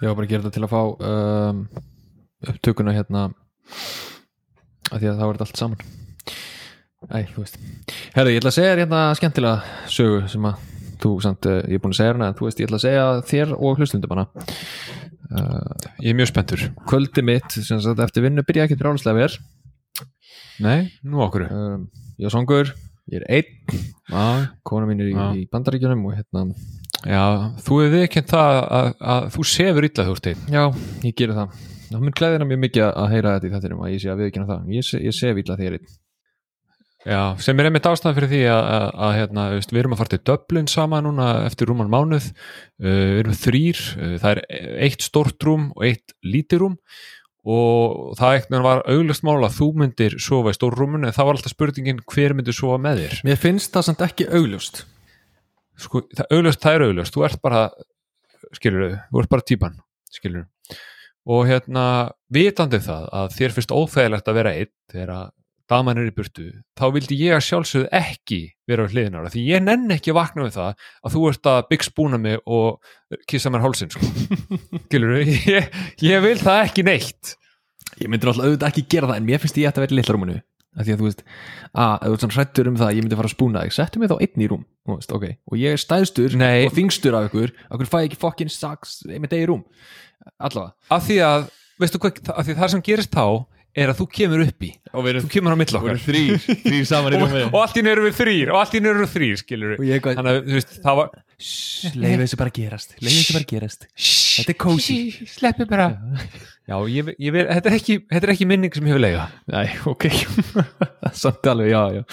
Ég var bara að gera þetta til að fá um, upptökuna hérna að því að það var allt saman. Æ, þú veist. Herri, ég ætla að segja þér hérna skemmtilega sögu sem að þú samt, uh, ég er búin að segja hérna en þú veist, ég ætla að segja þér og hlustundum hana. Ég er mjög spenntur. Kvöldi mitt, sem sagt, eftir vinnu byrja ekki brjálislega vel. Nei, nú okkur um, Ég er songur, ég er einn. Já, kona mín er í, Já. í bandaríkjunum og hérna, já þú hefur viðkjönd það að, að þú sefur illa þú ert einn já, ég gera það. Það mun glæðina mjög mikið að heyra þetta í þettinum að ég sé að viðkynna það, ég, sé, ég sé illa þegar einn. Já, sem er einmitt ástæðan fyrir því að, að, að hérna, veist, við erum að fara til Dublin saman núna eftir rúman mánuð. Uh, við erum þrýr, uh, það er eitt stórt rúm og eitt lítið rúm. Og það eitthvað var auglust mál að þú myndir sofa í stór rúmun en það var alltaf spurningin hver myndir sofa með þér? Mér finnst það samt ekki augljóst sko, það, auglust, það er auglust, þú ert bara skilur þau, þú ert bara típan skilur og hérna vitandi það að þér finnst óþægilegt að vera einn þegar að daman er í burtu, þá vildi ég að sjálfsögðu ekki vera á hliðin ára því ég nenn ekki vakna við það að þú ert að bygg spúna mig og kissa mér hálsinn sko. skilur ég, ég vil það ekki neitt. Ég myndi alltaf auðvitað ekki gera það en mér finnst ég að vera í litla rúmunu að því að þú veist, að þú ert svona hrættur um það að ég myndi fara að spúna þig, settu mig þá einn í rúm veist, okay. og ég er stæðstur Nei. og þingstur af ykkur, okkur fæ ég ekki fokkin saks með degi í rúm allavega af því að, veistu hvað, af því að það sem gerist þá er að þú kemur upp í og við þú kemur á milli okkar. þrýr, þrýr saman og, og allt í nöru við þrýr og allt í nöru við þrýr skilur ég eitthvað, þannig að þú veist, það var leiði þessu bara gerast leiði þessu bara gerast. Þetta er cozy. sleppi bara. Já, ég, ég vil, þetta, er ekki, þetta er ekki minning sem hefur leiða Næ, ok. Samt alveg, já, já,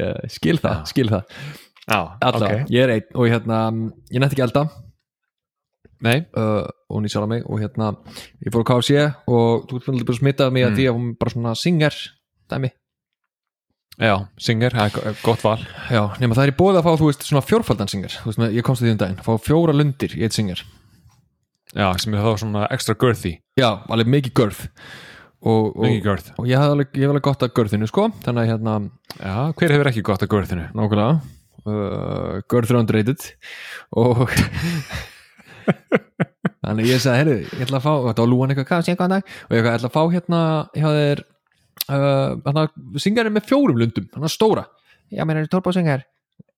ég skil það, skil það. Já, allavega, ég er einn og hérna, ég nætti ekki elda nei, uh, og hún í sjálf mig og hérna, ég fór á KFC og þú ert bara smittað mig að Mm. því að hún bara svona singer dæmi, já, singer, það er gott val. Já, nema það er í bóða að fá þú veist svona fjórfaldan singer, þú veist, með- ég komst að því um daginn fá fjóra lundir í eitt singer já, sem er þá svona extra girthy. Já, alveg mikið görð og, og, girth, og ég hafði alveg, hef alveg gott að görðinu sko, þannig að hérna já, hver hefur ekki gott að girthinu? Nákvæmlega. Uh, görð er underrated. Og þannig ég sagði, heyrðu, ég ætla að fá og þetta var lúan eitthvað, hvað, sé hvað dag? Og ég ætla að fá hérna hjá þér uh, hérna, syngarinn með fjórum lundum hann stóra, já, mér er tórpa syngar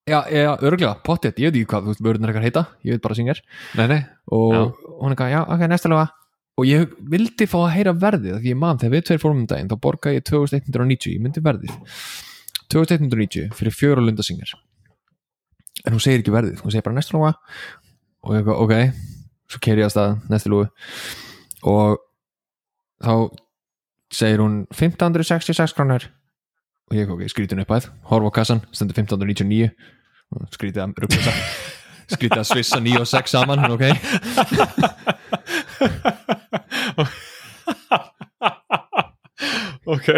já, já, örgulega, pottet, ég veit ekki hvað þú veist, vörðin er eitthvað heita, ég veit bara nei, og Já. hún eitthvað, já, ok, næsta löga og ég vildi fá að heyra verðið því ég man, þegar við tveir fórum um daginn þá borga ég 2190, ég myndi verðið. 2190 fyrir fjóra lundasingar en hún segir ekki verðið hún segir bara næsta lúga og ég eitthvað, ok, svo keiri ég að stað næsta lúgu. Og þá segir hún 1566 krónur. Og ég ok, skrítið upp að horfa á kassan, stendur 1599 og skrítið að það skrítið að svissa 9 og 6 saman ok, ok.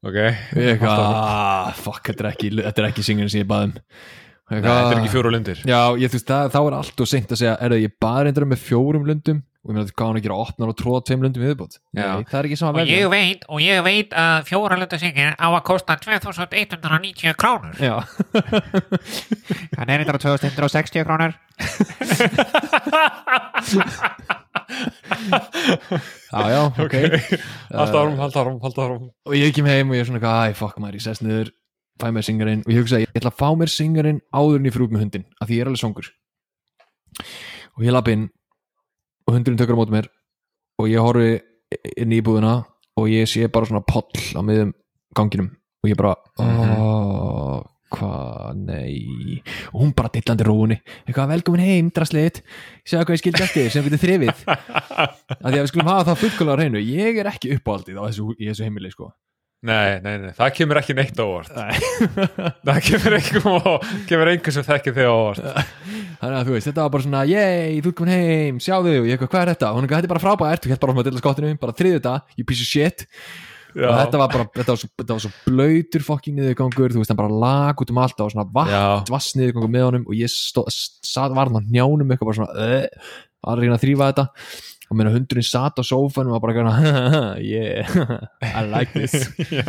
Ok, ég eitthvað, ah, fuck, þetta er ekki ekki singurinn sem ég baðum þetta er ekki fjóru lundir. Já, ég veist, það, þá er allt og seint að segja er það ég bara reyndur með fjórum lundum og ég meina þetta gáðan að gera? Opnar og tróða tveim lundum viðbútt það er ekki sama Og ég verð veit, og ég veit að fjóralundasingin á að kosta 2190 krónur. Já, Hann er eitthvað 2160 krónur. já, já, ok. Halda árum, halda árum, Og ég kem heim og ég er svona, æ, fuck maður, ég sest niður fæ mér singarinn og ég hugsa, ég ætla að fá mér singarinn áður en ég fyrir út með hundin, af því ég er alveg songur og ég lapp inn og hundurinn tökur á móti mér og ég horfi inn í íbúðina og ég sé bara svona poll á miðum ganginum og ég bara oh, hvað, nei. Og hún bara dillandi róunni eitthvað velkomin heim, draslit. Segja hvað ég skildi eftir sem við þrifið. Að því að við skulum hafa það fullkóla á hreinu ég er ekki uppáhaldið á þessu, þessu heimili sko nei, nei, nei, það kemur ekki neitt á óvart. Það kemur einhver kemur einhver sem þekkir þig á óvart. Þannig að þú veist, þetta var bara svona yey, þú ert komin heim, sjáðu og ég eitthvað, hvað er þetta? Og hún eitthvað, þetta er bara frábært, þú hélt bara frá að dilla skottinu bara þriðu þetta, you piece of shit. Já. og þetta var bara, þetta var svo, þetta var svo blöytur fokking niðurgangur, þú veist, hann bara lag út um allt og svona vatn, vass niðurgangur með honum og ég stó, sat, var hann á njánum eitthvað bara svona, uh, og meina hundurinn sat á sófanum og bara gana, yeah, I like this.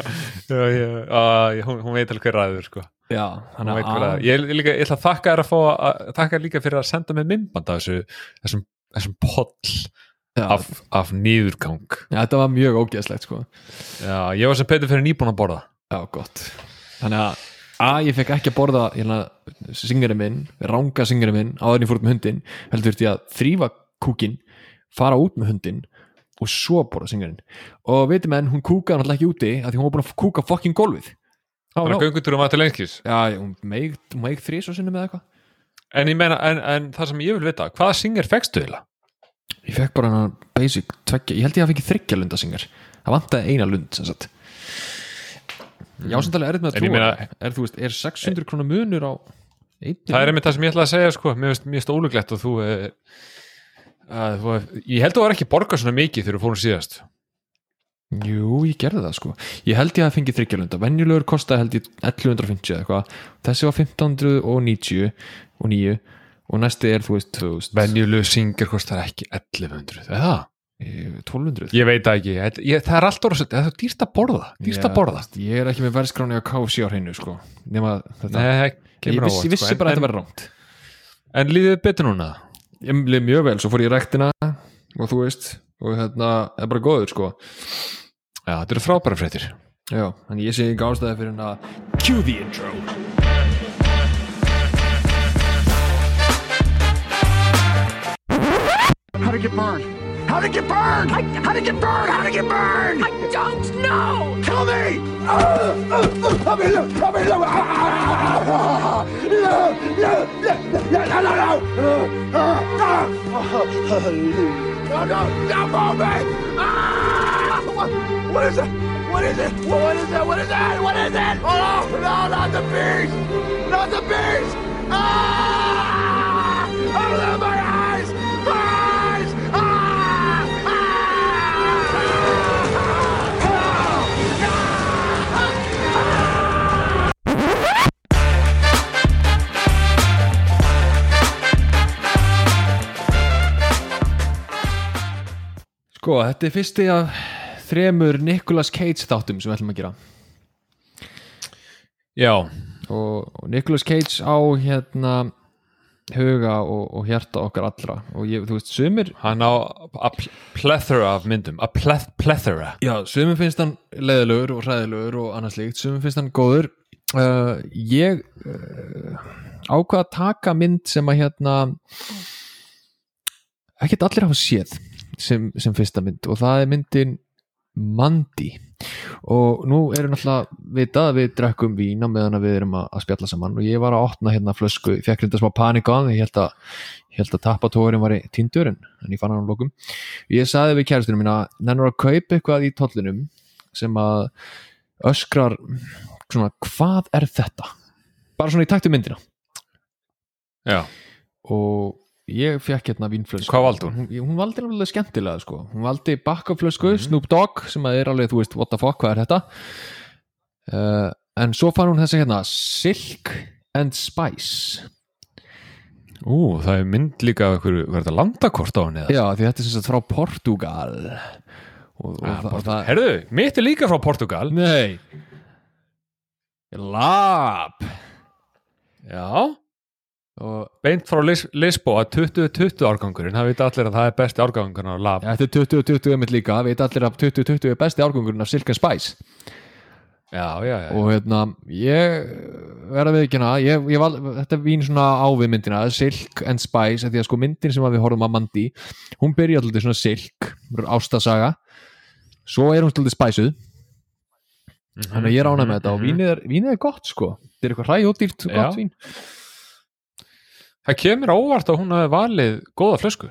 Já, já, já, að, hún, hún veit alveg hver ræður sko. já, Hún veit hver að ræður. ég, ég, líka, ég ætla að þakka þér að fá að þakka líka fyrir að senda mig myndband af þessu, þessum þessum poll af, af nýðurgang já, þetta var mjög ógeðslegt sko. Já, ég var sem Petur fyrir nýbúin að borða. Já, gott. Þannig að að ég fekk ekki að borða hérna, singurinn minn, ranga singurinn minn áður en ég fór út með hundin heldur ég að þrýfa kúkin fara út með hundin og svo borða singurinn. Og veitum menn, hún kúkaði náttúrulega ekki úti af því hún var búin að kúka fokkin gólfið. Það var gönguturum að til lengskis Já, hún meig þrís og sinni með eitthvað. En ég meina, en, en það sem ég vil vita hvaða singer fegstu þið? Ég fekk bara hann basic tveggja, ég held ég að fengi þryggja lunda singar það vantaði eina lund sem sagt. Já, samt alveg erið með að trúa. meina- er, veist, er 600 krónar munur á Það er einmitt það sem ég ætlaði að segja sko, mér finnst mér að, ég held að þú var ekki að borga svona mikið þegar þú fórum síðast. Jú, ég gerði það sko. Ég held ég að fengi þryggjalunda Venjulegur kostaði held ég 1150 eða eitthvað. Þessi var 1590 og 9 og næsti er þú veist 2000 Venjulegu singer kostar ekki 1100 Er það? Eh, 1200 Ég veit það ekki, ég, það er alltaf rosa- það er dýrt að borða, dýrt að borða. veist, Ég er ekki með verðskráni á KFC á hreinu sko. Nema þetta. Nei, það Ég vissi, ég vissi sko. bara að þetta verði rámt en, líðið betur núna? Ég leið mjög vel, svo fór ég í rektina og þú veist, og hérna er bara góður sko. Já, þetta eru frábæra fréttir. Já, þannig ég sé ekki ástæði fyrir hérna Cue the intro. How'd it get burned? How'd it get burned? I, how'd it get burned? How'd it get burned? I don't know. Tell me. Uh, uh, uh, tell me, look, tell me, look. Ah, no, no, no, no, no, no, no. Uh, uh, uh, no, no, no, move me. Ah, what, what is it? What is it? What is it? What is it? What is it? Oh, no, not the beast. Not the beast. Ah! Oh, my eyes. My Sko, þetta er fyrsti af þremur Nicolas Cage þáttum sem við ætlum að gera. Já, og, og Nicolas Cage á hérna huga og, og hjarta okkar allra. Og ég, þú veist, sumir hann á a pl- plethora af myndum. A pleth plethora. Já, sumir finnst hann leiðilegur og hræðilegur og annars líkt, sumir finnst hann góður. Uh, ég uh, ákvað að taka mynd sem að hérna ekkert allir hafa séð sem, sem fyrsta mynd og það er myndin Mandy. Og nú erum náttúrulega vitað að við drekkum vína meðan við erum að, að spjalla saman og ég var að opna hérna flösku, ég fekk reynda smá panik á það, ég held að, að tappatóðurinn var í tindur en, ég fann hann á lokum. Ég saði við kæristunum mína nennur að kaupa eitthvað í tollinum sem að öskrar svona, hvað er þetta? bara svona í taktu myndina. Já, og ég fekk hérna vínflösku Hvað valdi hún? Hún, hún valdi alveg skemmtilega sko. hún valdi bakkaflösku, Snoop Dogg sem að er alveg, þú veist, what the fuck, hvað er þetta uh, en svo fann hún þessi hérna Silk and Spice ú, það er mynd líka einhverju, hvað er þetta landakort á henni? já, því þetta er sem sagt frá Portugal og, og, Ah, Portugal. það Herðu, mitt er líka frá Portugal nei Lab Já, og beint frá Lis Lisboa 2020 árgangurinn, það vita allir að það er besti árgangurinn á lab. Ja, þetta er 2020 mitt líka, veit allir að 2020 er besti árgangurinn af Silk and Spice. Já, já, já, og hérna ég verða við ekki hana ég, ég val, þetta vín svona á við myndina Silk and Spice, því að sko myndin sem við horfum að Mandy, hún byrja alltaf svona Silk, ástasaga. Svo er hún alltaf spæsuð. Þannig að ég rána með þetta og vínið er, vínið er gott sko. Þetta er eitthvað hræjóttýrt gott vín Það kemur á óvart að hún hafi valið góða flösku.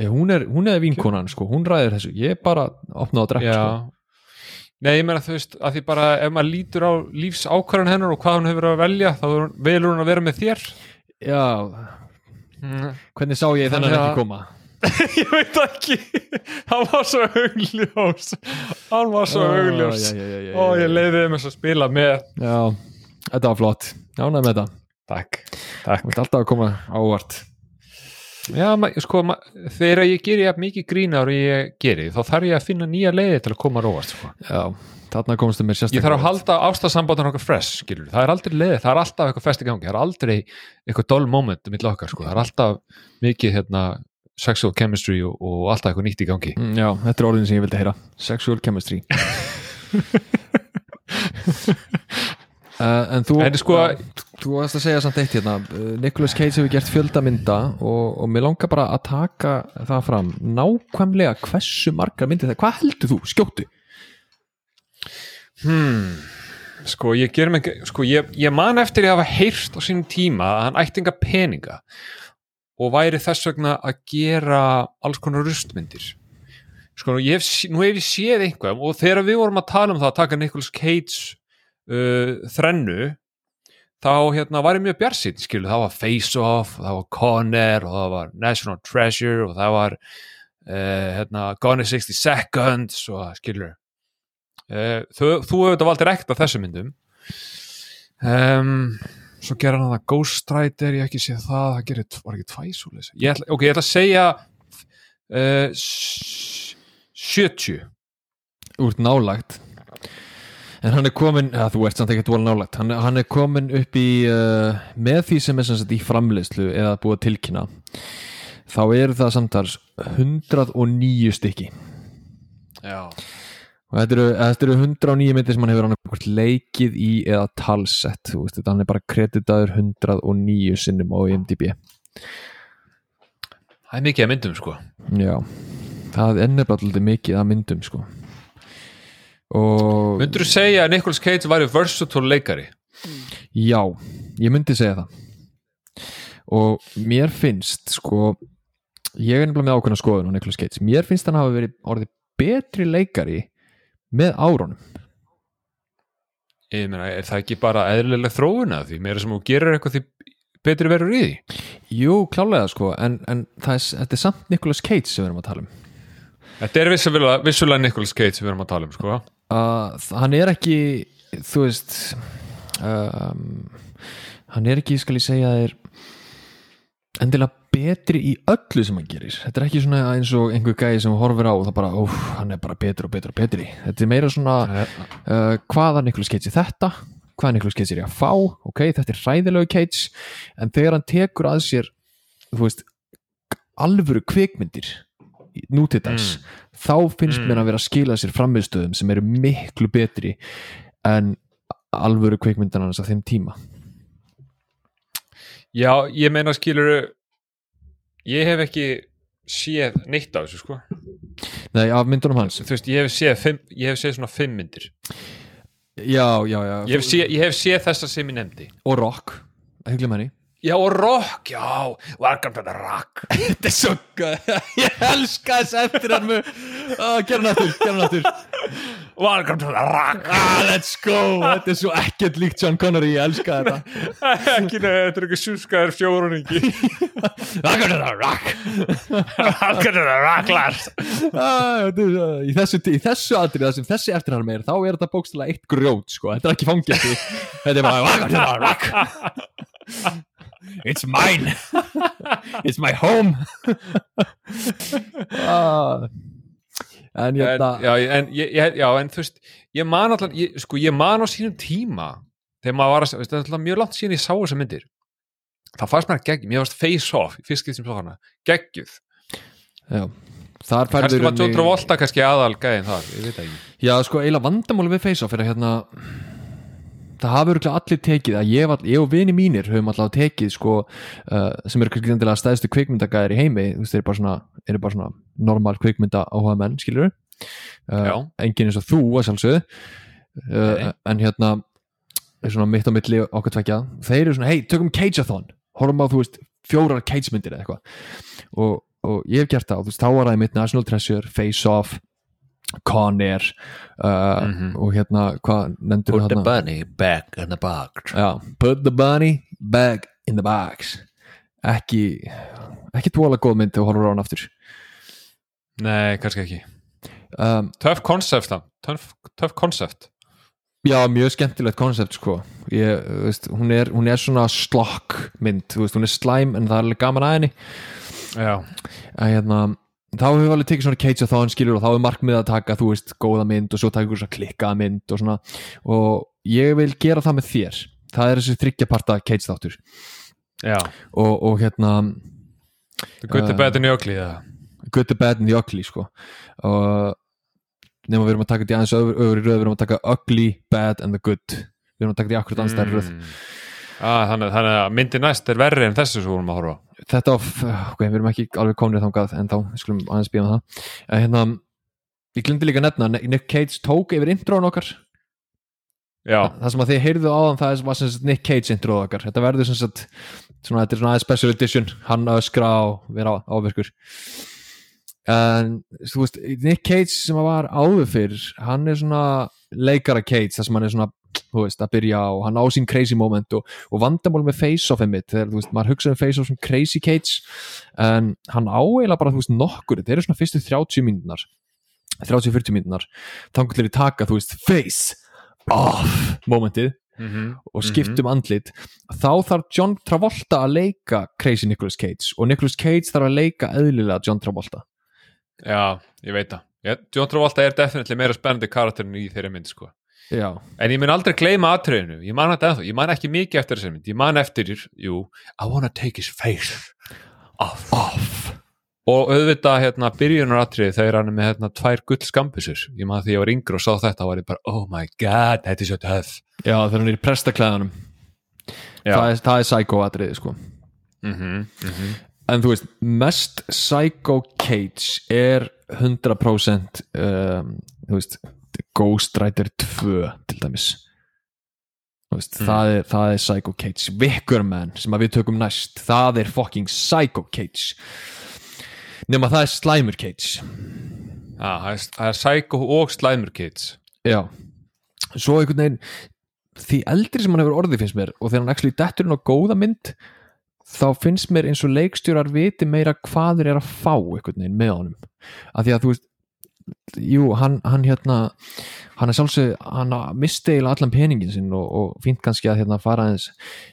Ég, hún, er, hún er vinkonan sko, hún ræðir þessu. Ég bara opnaði að drekka sko. Nei, ég meina þú veist, að því bara ef maður lítur á lífs ákvarðan hennar og hvað hún hefur að velja, þá er velur hún að vera með þér. Já, hvernig sá ég þennan ekki koma? Ég veit ekki. Hann var svo augljós Hann var svo augljós já, ég leiði þeim að spila með. Já, þetta var flott. Ánægði með þetta, Takk, takk. Þú ert alltaf að koma ávart Já, sko, þegar ég geri jafn mikið grínar og ég geri, þá þarf ég að finna nýja leiði til að koma róast sko. já, þarna komstu mér sérstaklega Ég þarf að halda ástasambandun okkar fresh skilur. það er aldrei leiði, það er alltaf eitthvað fest í gangi. Það er aldrei eitthvað dull moment mitt okkar, sko. það er alltaf mikið hérna, sexual chemistry og, og alltaf eitthvað nýtt í gangi. Mm, Já, þetta er orðin sem ég vildi heyra. Sexual chemistry uh, En þú En sko- Þú varst að segja samt eitt hérna uh, Nicolas Cage hefur gert fjölda mynda og, og mér langar bara að taka það fram Nákvæmlega hversu margar myndir það Hvað heldur þú? Skjóttu hmm. sko ég ger mig sko ég, ég man eftir ég hafa heyrt á sínum tíma að hann ætti enga peninga og væri þess vegna að gera alls konar rustmyndir sko ég hef, nú hef ég séð einhverjum og þegar við vorum að tala um það að taka Nicolas Cage uh, þrennu þá hérna var ég mjög bjarsinn skilu, það var Face Off, það var Con Air og það var National Treasure og það var uh, hérna, Gone in 60 Seconds og skilur Uh, þú, þú hefur þetta valdir ekkert af þessum myndum. Um, svo gera hann það Ghost Rider, ég ekki séð það það gerir, var ekki tvæsúlis ég ætla, ok, ég ætla að segja uh, s- 70 Úr nálægt En hann er komin, ja, þú ert samt ekki dvolega nálægt. Hann, hann er komin upp í uh, með því sem er sem sagt í framleiðslu eða búið að tilkynna þá eru það samtals 109 stykki. Já, og þetta eru, þetta eru 109 myndir sem hann hefur annað leikið í eða talsett. Þú veist, þetta hann er bara kreditaður 109 sinnum á IMDb. Það er mikið að myndum sko. Já, það ennir bara alltaf mikið að myndum sko myndur þú segja að Nicolas Cage væri versatile leikari? Já, ég myndi segja það. Og mér finnst sko ég er nefnilega með ákveðna skoðun á Nicolas Cage. Mér finnst hann hafa verið orðið betri leikari með árunum. Ég meina, er það ekki bara eðlileg þróuna því? Meira sem þú gerir eitthvað því betri verður í því? Jú, klálega sko en, en það er, þetta er samt Nicolas Cage sem við erum að tala um. Þetta er vissulega, vissulega Nicolas Cage sem við erum að tala um sko uh, hann er ekki þú veist um, hann er ekki, skal ég segja þér endilega betri í öllu sem hann gerir. Þetta er ekki svona eins og einhver gæði sem horfir á og það bara, óf, hann er bara betri og betri og betri. Þetta er meira svona uh, hvaða Nicolas Cage er þetta? Hvaða Nicolas Cage er ég að fá? Ok, þetta er hræðilegu Cage. En þegar hann tekur að sér þú veist, alvöru kvikmyndir í- nú til dags þá finnst Mm. mér að vera að skila sér frammiðstöðum sem eru miklu betri en alvöru kvikmyndan hans á þeim tíma. Já, ég meina skilur ég hef ekki séð neitt af þessu sko. Nei, af myndunum hans. Þú veist, ég hef séð, fimm, ég hef séð svona fimm myndir. Já, já, já. Ég hef, séð, ég hef séð þessa sem ég nefndi. Og rock, ekki glemma henni Já, og rock, já Welcome to the rock. Þetta er svo gæð Ég elska þess eftir hann með ah, Gerðu náttúr, gerðu náttúr Welcome to the rock. Ah, Let's go. Þetta er svo ekkert líkt John Connery, ég elska þetta. Ekki neða, þetta er ekki sjúskaður fjóruningi Welcome to the rock. Welcome to the rock last ah, í, þessu, þessu atrið það sem þessi eftir hann meir þá er þetta bókstælega eitt grjót sko. þetta er ekki fangjast þetta er bara Welcome to the rock It's mine. It's my home. Ah. En hérna já, en, ég, ég, já, en þú veist ég man allan, ég, sko, ég man á sínum tíma þegar maður var að, veist, það er alltaf mjög langt síðan ég sá þessa myndir. Það fannst mér geggjum, ég varst face off í fyrst sem svo hana, geggjuð já, þar kannski færður var John Travolta kannski aðal gæðin þar, ég veit ekki. Já, sko, eiginlega vandamáli við Face Off er að hérna það hafa örgulega allir tekið að ég, var, ég og vini mínir höfum alltaf tekið sko, uh, sem eru kannski endilega stæðstu kvikmyndagæðir í heimi. Þú veist, þeir eru bara svona, eru bara svona normal kvikmynda áhuga menn, skilur uh, enginn eins og þú að sjálfsögðu. Uh, en hérna er svona mitt á milli okkur tvekja þeir eru svona, hei, tökum Cage-a-thon. Horfum á, þú veist, fjórar Cage-myndir eða eitthvað. Og, og ég hef gert það og þú veist, þá var það mitt National Treasure, Face Off Con Air uh, Mhm. og hérna, hvað nefndur við hérna bunny back in the box. Já, put the bunny back in the box. Ekki ekki tvolega góð mynd þegar þú horfur á hann aftur. Nei, kannski ekki. Um, það, tough, tough concept. Já, mjög skemmtilegt koncept sko. Ég, veist, hún, er, hún er svona slokk mynd, veist, hún er slæm en það er alveg gaman að henni. Já, að hérna, þá hefur við alveg tekið svona Cage of Thorn skilur og þá er markmið að taka þú veist, góða mynd og svo taka ykkur svona klikkaða mynd og svona, og ég vil gera það með þér, það er þessi þryggjaparta Cage þáttur og, og hérna good, the Uh, bad and the ugly eða? good, the bad and the ugly sko. og nema við erum að taka þetta í aðeins öfri, röð við erum að taka ugly, bad and the good við erum að taka þetta í akkurat annars mm. röð. Ah, þannig, þannig að myndi næst er verri en þessu sem við vorum að horfa. Þetta ok, við erum ekki alveg komnið þangað en þá, við skulum aðeins býja með það. En hérna, ég glindi líka nefna Nick Cage tók yfir introðan okkar. Já, það sem að þið heyrðu áðan það var sem sagt Nick Cage introð okkar. Þetta verður sem sagt svona, þetta er svona aðeins special edition. Hann að öskra og vera á- ávirkur. En þú veist Nick Cage sem að var áður fyrir hann er svona leikara Cage það sem hann er svona þú veist, að byrja og hann á sín crazy moment og, og vandamál með face-off mitt þegar þú veist, maður hugsa um face-off sem crazy Cage en hann á eiginlega bara þú veist nokkur, þetta eru svona fyrstu 30 mínúnar 30-40 mínúnar þannig til að taka, þú veist, face off momentið mm og skiptum andlit þá þarf John Travolta að leika Crazy Nicolas Cage og Nicolas Cage þarf að leika eðlilega John Travolta já, ég veit það. John Travolta er definitely meira spennandi karakterin í þeirri mynd, sko. Já, En ég mun aldrei gleyma atriðinu. Ég man þetta ennþá. Ég man ekki mikið eftir þessi mynd. Ég man eftir, jú, I wanna take his face off. off Og auðvitað, hérna, byrjunar atriði þegar hann er með, hérna, tvær gull skambisur. Ég man því ég var yngri og sá þetta og var ég bara, oh my god, þetta er svo töff. já, þegar hann er í prestaklæðanum Já. það er, það er psycho atriði sko Mm -hmm, en þú veist, mest psycho Cage er 100% um, þú veist Ghost Rider 2 til dæmis. Veist, það, er, það er Psycho Cage. Wickerman sem við tökum næst það er fucking Psycho Cage. Nema það er Slimer Cage. Já, það er- það er Psycho og Slimer Kids. já. Svo einhvern veginn því eldri sem hann hefur orðið finnst mér og þegar hann actually dettur inn á góða mynd þá finnst mér eins og leikstjórar viti meira hvað þeir eru að fá einhvern veginn með honum. Af því að þú veist jú, hann, hann hérna hann er sjálfsög, hann misti eiginlega allan peningin sinn og, og fínt kannski að hérna fara aðeins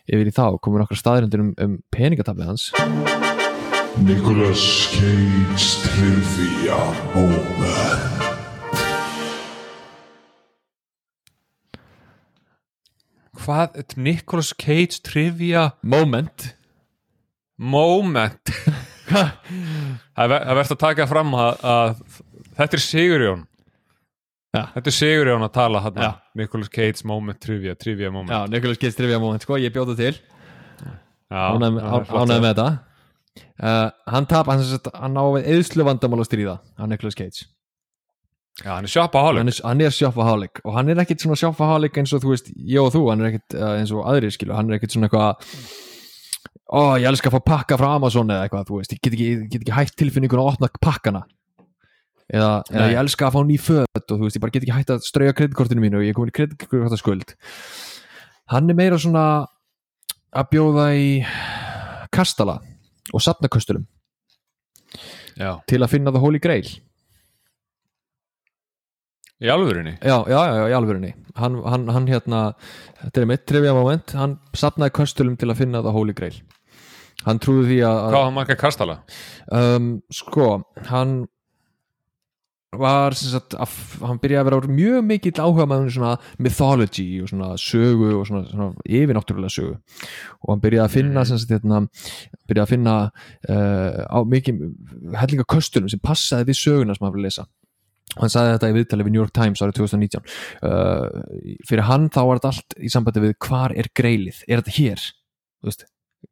yfir í þá, komur okkar staðrindir um, um peningatafið hans Nicolas Cage Trivia Moment. Hvað, er Nicolas Cage trivia moment moment. það er verðt að taka fram að, að þetta er Sigurjón. Já. Þetta er Sigurjón að tala hann. Já. Nicolas Cage moment trivia, trivia moment. já, Nicolas Cage trivia moment, sko, ég bjóða til ánægð með þetta uh, hann tap, hann, hann á við eðslu vandamál að stríða, hann Nicolas Cage Já, hann er shopaholic. hann er, hann er shopaholic og hann er ekkit svona shopaholic eins og þú veist, ég og þú, hann er ekkit uh, eins og aðrir skilu, hann er ekkit svona eitthvað ó, ég elska að fá pakka frá Amazon eða eitthvað, þú veist, ég get ekki, get ekki hægt tilfinningun að opna pakkana eða, eða ég elska að fá ný föt og þú veist, ég bara get ekki hægt að strauja kreditkortinu mínu og ég er komin í kreditkortaskuld hann er meira svona að bjóða í kastala og safnaköstulum Já, til að finna það Holy Grail. Í alvörinni. já, já, já, í alvörinni hann, hann, hann hérna, þetta er mitt trivia moment, hann sapnaði köstulum til að finna það Holy Grail. Hann trúði því að, Hvað var marga kastala? um, sko, hann var sem sagt, að, hann byrjaði að vera mjög mikill áhuga með svona mythology og svona sögu og svona, svona yfirnáttúrulega sögu. Og hann byrjaði að finna sem sagt, hérna, byrjaði að finna uh, á mikið hellinga köstulum sem passaði við söguna sem hann að lesa. Og hann sagði þetta í viðtali við New York Times árið 2019 uh, fyrir hann þá var þetta allt í sambandi við hvar er greilið, er þetta hér? Þú veist,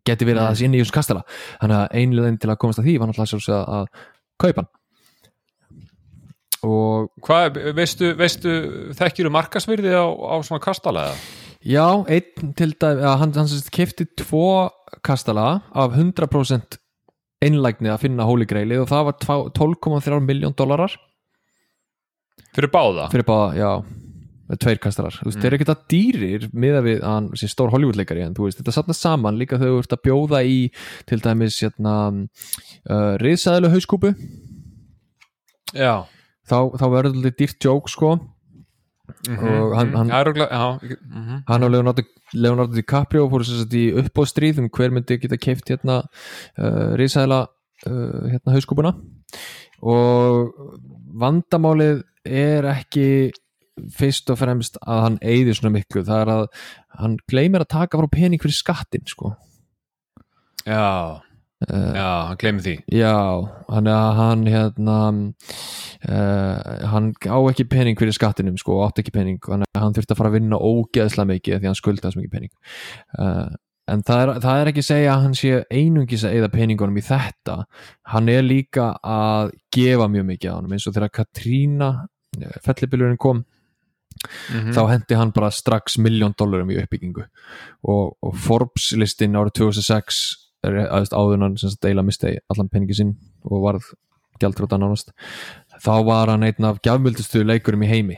geti verið að það sé inni í þessum kastala. Þannig að einlega til að komast að því var sjálfsög að, að kaupa hann og Hvað, veistu, veistu þekkjuru markasvirði á, á svona kastala eða? já, einn til dæmi hann, hann kefti tvo kastala af 100% einlægni að finna Holy Grailið og það var tvá- 12,3 miljón dólarar Fyrir báða? fyrir bara, já tveir kastarar, þú veist, þeir eru ekkert að dýrir miða við hann sé stór Hollywoodleikari en þú veist, þetta safnast saman líka þegar þú ert að bjóða í til dæmis hérna uh, riðsæðilega hauskúpu Já. Þá, þá verður þetta dýrt jók sko og hann, hann, ég- mhm. hann og Leonardo, Leonardo DiCaprio fóru sem sagt í uppbóðstríð um hver myndi geta keift hérna uh, riðsæðilega uh, hérna hauskúpuna og vandamálið er ekki fyrst og fremst að hann eyðir svona miklu, það er að hann gleymir að taka frá pening fyrir skattin sko Já. Já, hann glemir því. Já, hann, hann hérna uh, hann á ekki pening fyrir skattinum sko, og átti ekki pening. Hann, hann þurfti að fara að vinna ógeðslega mikið því hann skuldaði svo mikið pening. Uh, en það er, það er ekki að segja að hann sé einungis að eyða peningunum í þetta. Hann er líka að gefa mjög mikið á hann eins og þegar Katrína fellibilurinn kom mm þá hendi hann bara strax miljón dólarum í uppbyggingu. Og, og Forbes listin árið 2006 er hann sem deila misti allan peningi sinn og varð gjaldróta nánast þá var hann einn af gjafmildustu leikurum í heimi.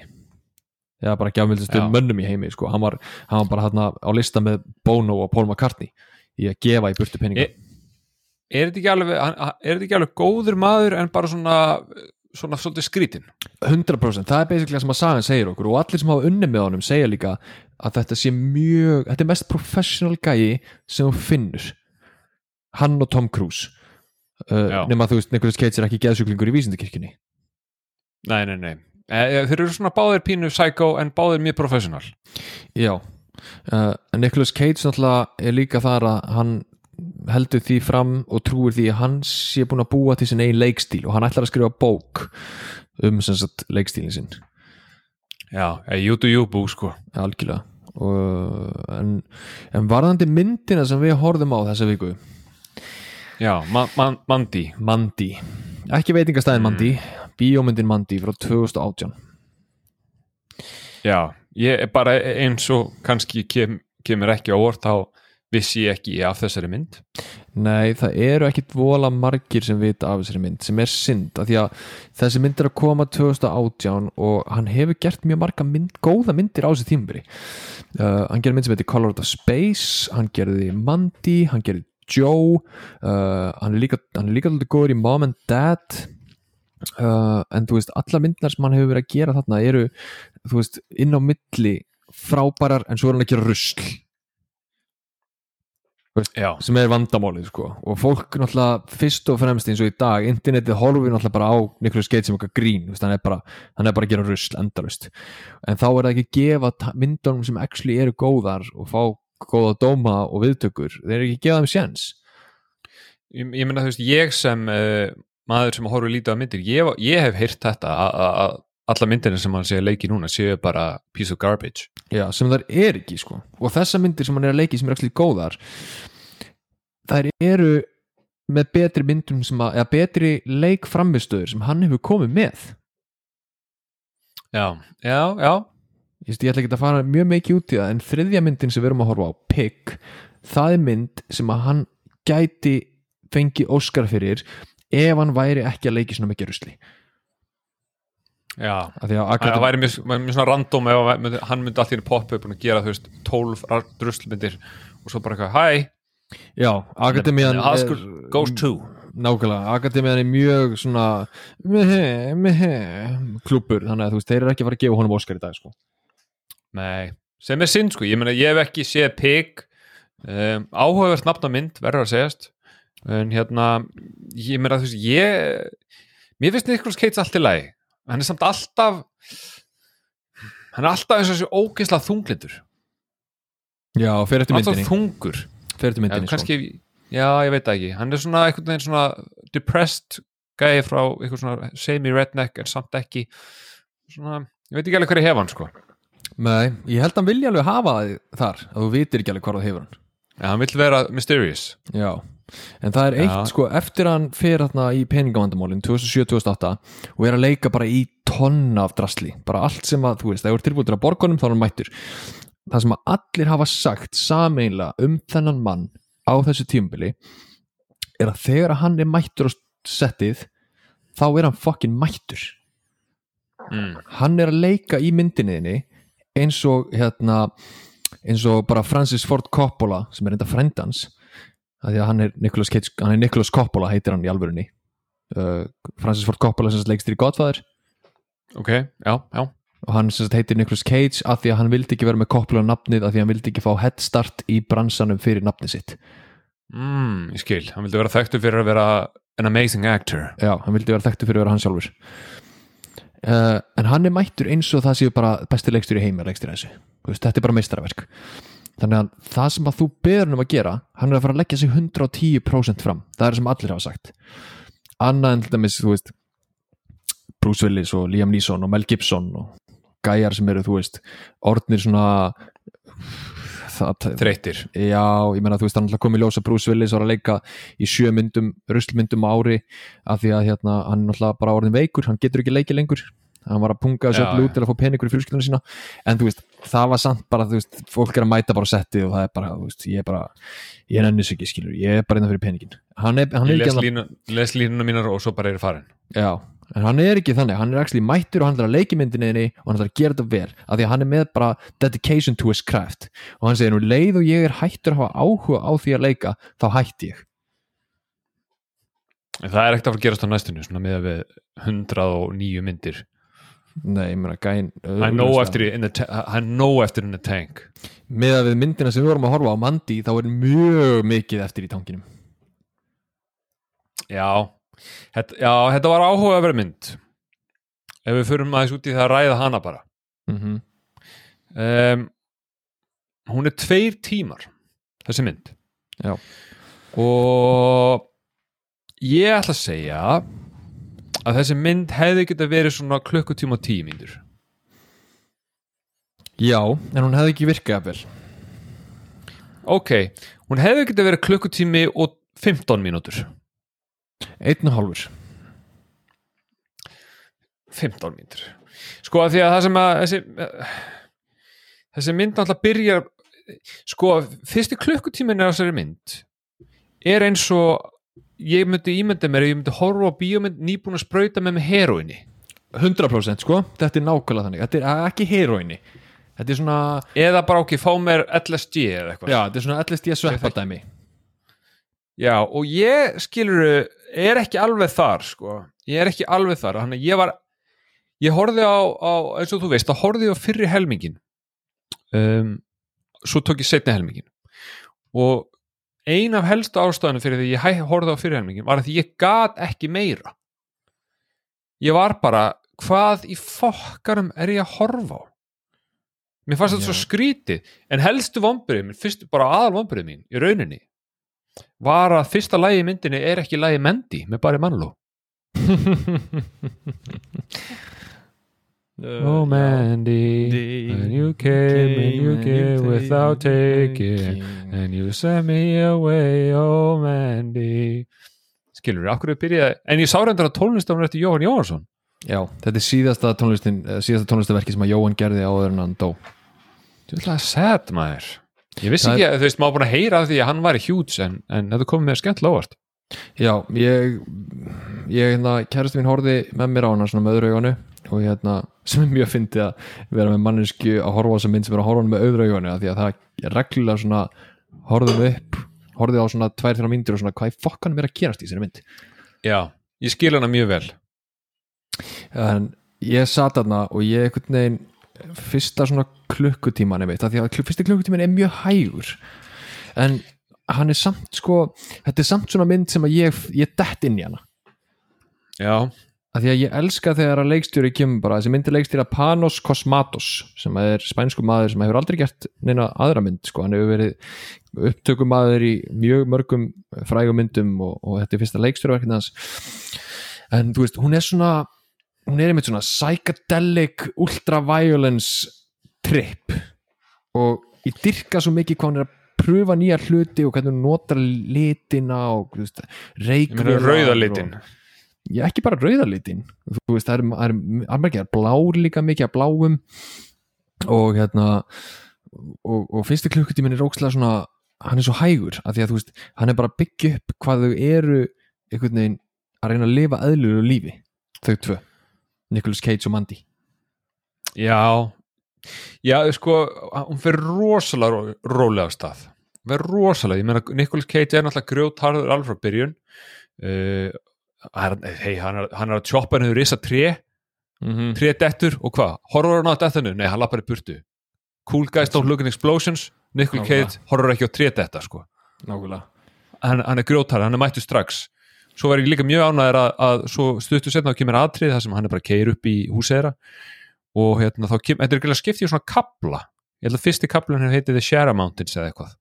Eða bara gjafmildustu mönnum í heimi sko. hann, var, hann var bara hérna á lista með Bono og Paul McCartney í að gefa í burtu peninga. E- er þetta ekki alveg, hann- er þetta ekki alveg góður maður en bara svona svona svolítið skrítin 100% það er basically það sem að sagan segir okkur og allir sem hafa unni með honum segja líka að þetta sé mjög þetta er mest professional gæi sem þú finnur hann og Tom Cruise. Uh, nema þú veist, Nicolas Cage er ekki geðsjúklingur í vísindakirkjunni. Nei, nei, nei. E, þeir eru svona báðir pínu psycho en báðir mjög professional. Já. Uh, Nicolas Cage náttúrulega er líka þar að hann heldur því fram og trúir því að hann sé búin að búa til sin eigin leikstíl og hann ætlar að skrifa bók um sagt leikstílin sinn. Já, e, you do you bú sko. Algjörlega. Og, en, en varðandi myndina sem við horfðum á þessa viku já, ma ma Mandy Mandy, ekki veitingastæðin Mandy bíómyndin Mandy frá 2018 já, ég er bara eins og kannski kem, kemur ekki á orð þá vissi ég ekki af þessari mynd. Nei, það eru ekkit vola margir sem vita af þessari mynd sem er synd, af því að þessi mynd er að koma 2018 og hann hefur gert mjög marga mynd, góða myndir á þessi tímabiri uh, hann gerði mynd sem heitir Color of the Space hann gerði Mandy, hann gerði Joe uh, hann er líka alltaf góður í Mom and Dad. Uh, en þú veist, alla myndnar sem hann hefur verið að gera þarna eru, þú veist, inn á milli frábærar en svo er hann að gera rusl. Já, sem er vandamálið sko. Og fólk náttúrulega fyrst og fremst eins og í dag internetið horfir náttúrulega bara á Nicolas Cage sem eitthvað grín, hann er bara hann er bara að gera rusl endalust en þá er það ekki að gefa myndunum sem actually eru góðar og fá góða dóma og viðtökur, þeir eru ekki að gefa þeim séns? Ég, ég meina þú veist ég sem uh, maður sem horfir lítið á myndir ég, ég hef heyrt þetta að- alla myndina sem hann sé að leiki núna séu bara piece of garbage. Já, sem þær er ekki sko. Og þessar myndir sem hann er að leiki sem er actually góðar þær eru með betri myndum sem að, eða betri leikframistöður sem hann hefur komið með. Já, já, já ég, ætla ekki að fara mjög mikið út í það en þriðja myndin sem við erum að horfa á Pig, það er mynd sem að hann gæti fengið Óskar fyrir ef hann væri ekki að leiki svona mikið rusli. Já. Það væri mjög, mjög svona random ef hann myndi- hann myndi henni poppa upp og gera þú veist 12 druslmyndir og svo bara eitthvað, hæ já, Akademian The Oscar goes to. Nákvæmlega, Akademian er mjög svona mehe, mehe, klúpur, þannig að þú veist, þeir eru ekki að fara að gefa honum Óskar í dag sko Nei, sem er synd sko, ég meina ég hef ekki séð pig um, áhugavert nafna mynd, verður að segjast. En hérna ég meina þú veist, ég mér finnst Nicolas Cage allt í lagi. Hann er samt alltaf hann er alltaf eins og þessi ógeðslega þunglindur já, fer eftir alltaf myndinni, þungur. Fer eftir já, myndinni sko. kannski, já, ég veit ekki. Hann er svona einhvern veginn svona depressed gæði frá einhvern svona semi-redneck en samt ekki svona, ég veit ekki alveg hverju hef hann sko Nei, ég held að hann vilja alveg hafa það þar að þú vitir ekki alveg hvað það hefur hann Já, hann vill vera mysterious Já, en það er eitt Já. sko eftir að hann fer hérna í peningavandamálin 2007-2008 og er að leika bara í tonna af drasli bara allt sem að, þú veist, það er tilbúið til að borgunum þá er hann mættur það sem að allir hafa sagt sameinlega um þennan mann á þessu tímabili er að þegar að hann er mættur á settið þá er hann fucking mættur mm. hann er að leika í myndinniðinni eins og hérna eins og bara Francis Ford Coppola sem er enda frendans að því að hann er Nicolas, Cage, hann er Nicolas Coppola heitir hann í alvörunni. Uh, Francis Ford Coppola sem leikst í Godfather. Ok, já, já. Og hann sem heitir Nicolas Cage að því að hann vildi ekki vera með Coppola nafnið að því að hann vildi ekki fá head start í bransanum fyrir nafnið sitt. Mm, Ég skil, hann vildi vera þekktur fyrir að vera an amazing actor. Já, hann vildi vera þekktu fyrir að vera hann sjálfur uh, en hann er mættur eins og það séu bara besti leikstur í heimi að leikstur þessu. Veist, þetta er bara meistaraverk. Þannig að það sem að þú beður um að gera hann er að fara að leggja sig 110% fram. Það er sem allir hafa sagt. Annað en til dæmis, þú veist Bruce Willis og Liam Neeson og Mel Gibson og gæjar sem eru, þú veist orðnir svona þreytir Já, ég meina þú veist, hann alltaf komið ljós að Bruce Willis var að leika í sjö myndum, ruslmyndum ári af því að hérna, hann er alltaf bara orðin veikur, hann getur ekki leikið lengur. Hann var að punga þessu öllu út til að fá peningur í fjölskyldunum sína. En þú veist, það var samt bara, þú veist fólk er að mæta bara settið og það er bara, þú veist ég er bara, ég er ennis ekki, skilur ég er bara innan fyrir peningin hann er, hann er ég les, línu, les línuna mínar og svo bara er farin. Já, en hann er ekki þannig, hann er actually mættur og hann er að leiki myndinni og hann er að gera þetta vel af því að hann er með bara dedication to his craft. Og hann segir nú leið og ég er hættur að hafa áhuga á því að leika þá hætti ég. Það er ekkert að fara að gerast á næstunni svona með við 109 myndir. Nei, ég meina gæn hann nóg eftir, in the tank. Með að við myndina sem við vorum að horfa á Mandy þá er mjög mikið eftir í tankinum. Já, þetta, já, þetta var áhuga að vera mynd. Ef við förum aðeins út í það að ræða hana bara. Mm -hmm. um, hún er tveir tímar þessi mynd. Já. og ég ætla að segja að þessi mynd hefði geta verið svona klukkutíma og tíu mínútur. Já, en hún hefði ekki virkað vel ok, hún hefði geta verið klukkutími og 15 mínútur Einn og hálfur. 15 mínútur. Sko að því að það sem að þessi, þessi mynd náttúrulega byrjar sko fyrsti klukkutímin er þessari mynd er eins og ég myndi ímynda mér, ég myndi horfa á bíómynd nýbúin að sprauta með með heroinni 100% sko, þetta er nákvæmlega þannig. Þetta er ekki heroinni Þetta er svona, eða bara ok, fá mér LSD eða eitthvað. Já, þetta er svona LSD sveppadæmi Já, og ég skilur er ekki alveg þar sko. ég er ekki alveg þar þannig ég var ég horfði á, á eins og þú veist, að horfði ég á fyrri helmingin um, svo tók ég setni helmingin og ein af helstu ástæðanum fyrir því ég horfði á fyrri helmingin var að ég gat ekki meira. Ég var bara hvað í fokkarum er ég að horfa á? Mér fannst þetta svo skrítið. En helstu vombrið minn, fyrst bara aðal vombrið mín í rauninni var að fyrsta lagi í myndinni er ekki lagi Mendy með bara Manló Oh Mandy and you came and you came without taking and you sent me away. Oh Mandy. Skilur við, akkur við byrjaði en ég sá reyndar að tónlistafunum eftir Jóhann Jóhansson Já, þetta er síðasta tónlistin síðasta tónlistaverki sem að Jóhann gerði áður en hann dó. Ætla að sad maður Ég vissi ekki að þú veist, maður búin að heyra því að hann var í hjúts en, en þetta komið mér skemmt lóvart Já, ég ég, hérna, kærast mín horfði með mér á hana svona með öðru auganu og hérna, sem er mjög fyndið að vera með mannesku að horfa þessa mynd sem er að horfa á hana með öðru auganu af því að það er reglulega svona horfðum upp, horfði á svona tvær þrjá myndir og svona hvað í fokkanum er að gerast í þessari mynd? Já, ég skil hana mjög vel. En ég sat þarna og ég einhvern veginn fyrsta svona klukkutíman veit, af því að fyrsti klukkutíman er mjög hægur. En hann er samt sko þetta er samt svona mynd sem að ég, ég dett inn í hana. Já, að því að ég elska þegar að leikstjóri kemur bara, þessi myndi leikstjóra Panos Cosmatos sem er spænsku maður sem hefur aldrei gert neina aðra mynd sko, hann hefur verið upptökumadur í mjög mörgum frægum myndum og, og þetta er fyrsta leikstjóraverkinn hans. En þú veist, hún er svona hún er einmitt svona psychedelic ultraviolence trip. Og ég dyrka svo mikið hvað hún er að pröfa nýja hluti og hvernig hún notar litina og og- rauðalitin já, ekki bara rauðalitin þú veist, það er, er blár líka mikið af bláum. Og hérna og, og fyrsti klukkutíminn er ókslega svona hann er svo hægur, af því að þú veist hann er bara að byggja upp hvað þau eru einhvern veginn að reyna að lifa eðlulegu lífi þau tvö, Nicolas Cage og Mandy. Já, já, sko hún fer rosalega ró, rólega stað. Hún fer rosalega, ég meina Nicolas Cage er náttúrulega grjótharður alveg frá byrjun. Uh, hei, hann, er- hann er að tjoppa henni risa tré. Mm -hmm. tré dettur og hvað, horfur hann á dettinu? Nei, hann lappar í burtu. Cool guys don't look in explosions. Nicolas. Cage horfur ekki á tré detta sko. Nákvæmlega. Hann, hann er grjótar, hann er mættu strax svo var ég líka mjög ánæður að, að svo stuttu setna þá kemur atrið þar sem hann er bara keir upp í húsera og hérna þá kemur, þetta er ekki skipt í svona kapla ég held að fyrsti kaplun hefur heitið The Shara Mountains eða eitthvað.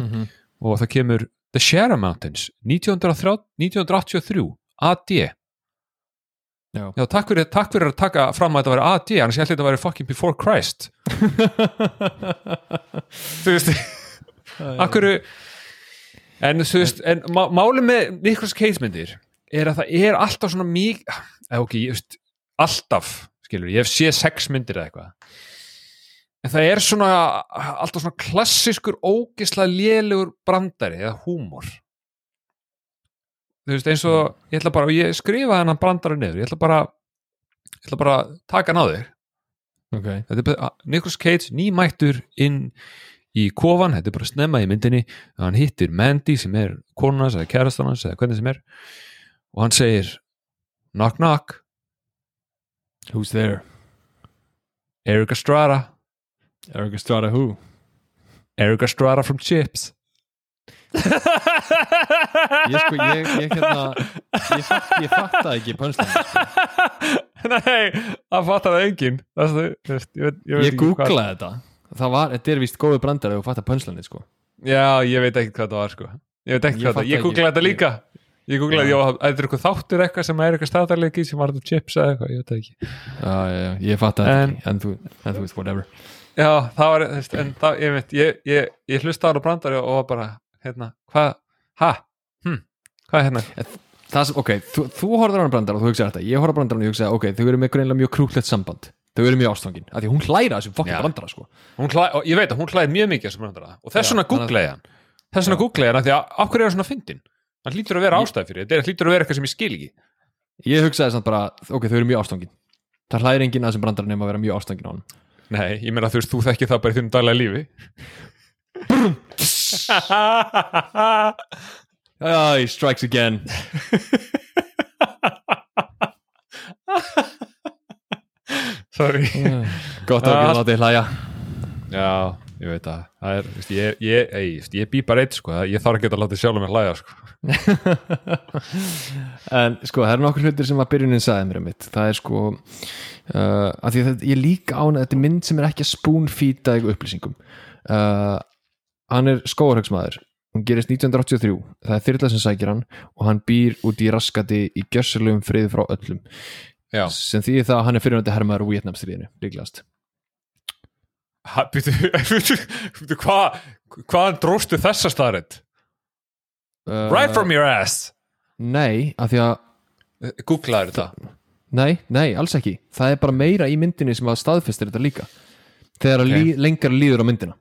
Mhm. og það kemur The Shara Mountains 1930, 1983 AD Já. Já, takk fyrir, takk fyrir að taka fram að þetta væri AD, annars ég að þetta væri fucking before Christ. Þú veist akkur en þú veist en má, máli með Nicholas Cage myndir er að það er alltaf svona mjög ok, ég veist, alltaf skilur, ég hef séð sex myndir eða eitthvað. En það er svona alltaf svona klassiskur ógisla lélugur brandari eða húmor. Þú veist eins og ég ætla bara, ég skrifa hennan brandara niður ég ætla bara ég ætla bara að taka hann á þig. Ok, þetta bara, Nicolas Cage nýmættur inn í kofan, þetta er bara snemma í myndinni hann hittir Mandy sem er konunans eða kærastan hans eða hvernig sem er og hann segir knock knock, who's there? Eric Estrada. Eric Estrada who? Eric Estrada from Chips. Ég sko, ég, ég hérna ég, fatt, ég fatta ekki pönslan Nei, það fattar það enginn. Það, þú veist, ég, veit, ég, googlaði þetta Það var, þetta er víst góðu brandar ef þú fattar pönslanið sko. Já, ég veit ekki hvað það var sko. Ég veit ekki Ég hvað það, ég googlaði þetta líka. Ég googlaði, Já. þetta er eitthvað þáttur eitthvað sem er eitthvað staðarleiki sem var þetta chips eða eitthvað, ég veit það ekki. Já, já, já, ég fatta þetta ekki. En þú, en þú veist, whatever. Já, það var, þú veist, en það, ég veit ég, ég, ég hlusta á hann á brandari og var bara hérna, hvað, ha? Hm, hvað er hérna? Það sem, ok, þú, þú horfður á hann brandar og þú hugsaði þetta. Ég horfði á brandar og ég hugsaði, ok, þau eru með greinlega mjög krúklegt samband Þau eru mjög ástfangin Af því hún hlæra þessum fokkin brandara sko. Hlæ, og ég veit að hún hlæði mjög mikið sem brandara. Og þess vegna googlaði hann. Þess vegna googlaði hann af því að hverju er svona fyndin hann hlýtur að vera ástæð fyrir, þetta hlýtur að vera eitthvað sem ég skil ekki. Ég hugsaði samt bara, ok, þau eru mjög ástfangin. Það hlæri enginn að þessum brandara nema að vera mjög ástfangin á hann Nei, ég meina þú veist, þú þekki það bara í þínum daglega lífi. Again Sorry. Gott að ekki láta þig hlæja. Já, ég veit það Það er, veist, ég, ég, ég, ég, ég bý bara eitt sko, ég þarf ekki að láta sjálf mér hlæja sko. En sko, það eru nokkur hlutir sem að byrjunin sagði mér um mitt. Það er sko uh, að því að ég líka án að þetta er mynd sem er ekki að spoonfeeda ykkur upplýsingum. Uh, Hann er skóarhagsmaður Hún gerist 1983 Það er þyrla sem sækir hann og hann býr út í raskati í gjössalugum frið frá öllum Já, sem þýðir það að hann er fyrirvændi hermaður úr Vietnamstríðinu líklegast býtu hvað hvaðan dróstu þessa starrið? uh, Right from your ass Nei, af því að Googlaður þetta Nei, nei, alls ekki Það er bara meira í myndinni sem að staðfestir þetta líka þegar Ok. okay. lí, lengar líður á myndina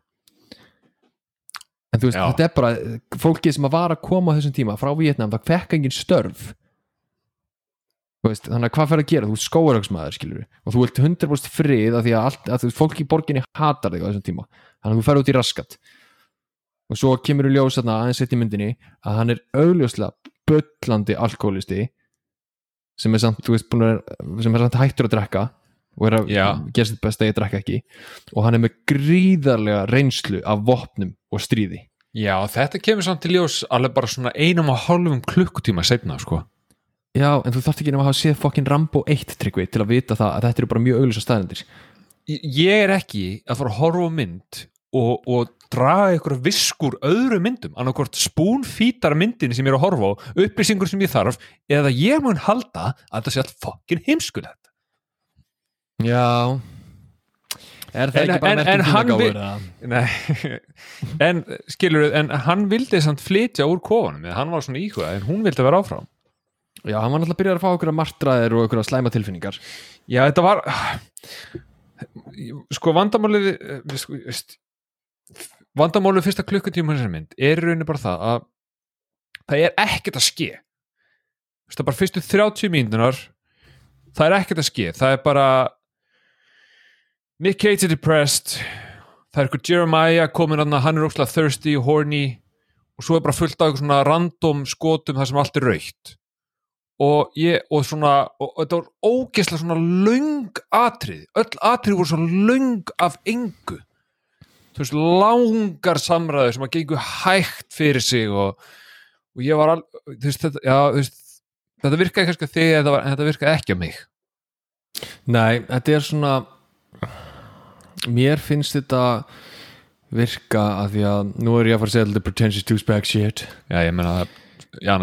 En þú veist, Já. þetta er bara fólkið sem að var að koma á þessum tíma frá Vietnam, það fekk engin störf veist, þannig að hvað fer að gera? Þú ert skóaröksmaður, skilur og þú vilt 100% frið af því að, allt, að fólk í borginni hatar þig á þessum tíma. Þannig að þú fer út í raskat. Og svo kemur í ljós þarna aðeins eitt í myndinni að hann er augljóslega bullandi alkoholisti sem er samt, þú veist, að sem er samt hættur að drekka og er að Já. gera sitt besta að ég drekka ekki. Og hann er með gríðarlega reynslu af vopnum og stríði. Já, þetta kemur samt til ljós alveg bara svona einum og hálfum klukkutíma setna sko. Já, en þú þarft ekki nema að hafa séð fokkin Rambo 1 tryggvi til að vita það að þetta eru bara mjög augljósa staðendir Ég er ekki að fara að horfa mynd og, og draga ykkur viskur öðru myndum, annarkvort spúnfítar myndinni sem ég er að horfa á, upplýsingur sem ég þarf, eða ég mun halda að þetta sé allt fokkin heimskulegt. Já. Er það En- ekki bara merkjum vil- eða? Nei, en skilur en hann vildi samt flytja úr kofanum hann var svona íhugað, en hún vildi vera áfram Já, hann var náttúrulega að byrja að fá okkur að martraðir og okkur að slæma tilfinningar. Já, þetta var sko vandamálið sko, vandamálið fyrsta klukkutíma þessar mynd er í rauninni bara það að það er ekkert að ske. Það er bara fyrstu 30 mínúnar það er ekkert að ske. Það er bara Nick Cage er depressed það er eitthvað Jeremiah komin hann hann er óslega thirsty, horny og svo er bara fullt af eitthvað svona random skotum þar sem allt er raukt og ég, og svona og, og þetta var ógeðslega svona löng atrið, öll atrið voru svo löng af engu. Þú veist, langar samræður sem að gengu hægt fyrir sig og, og ég var al, þú veist, þetta, já, þú veist þetta virkaði kannski að þig en þetta, var, en þetta virkaði ekki að mig. Nei, þetta er svona mér finnst þetta virka að því að nú er ég að fara að segja þetta pretentious douchebag shit. Já, ég meina það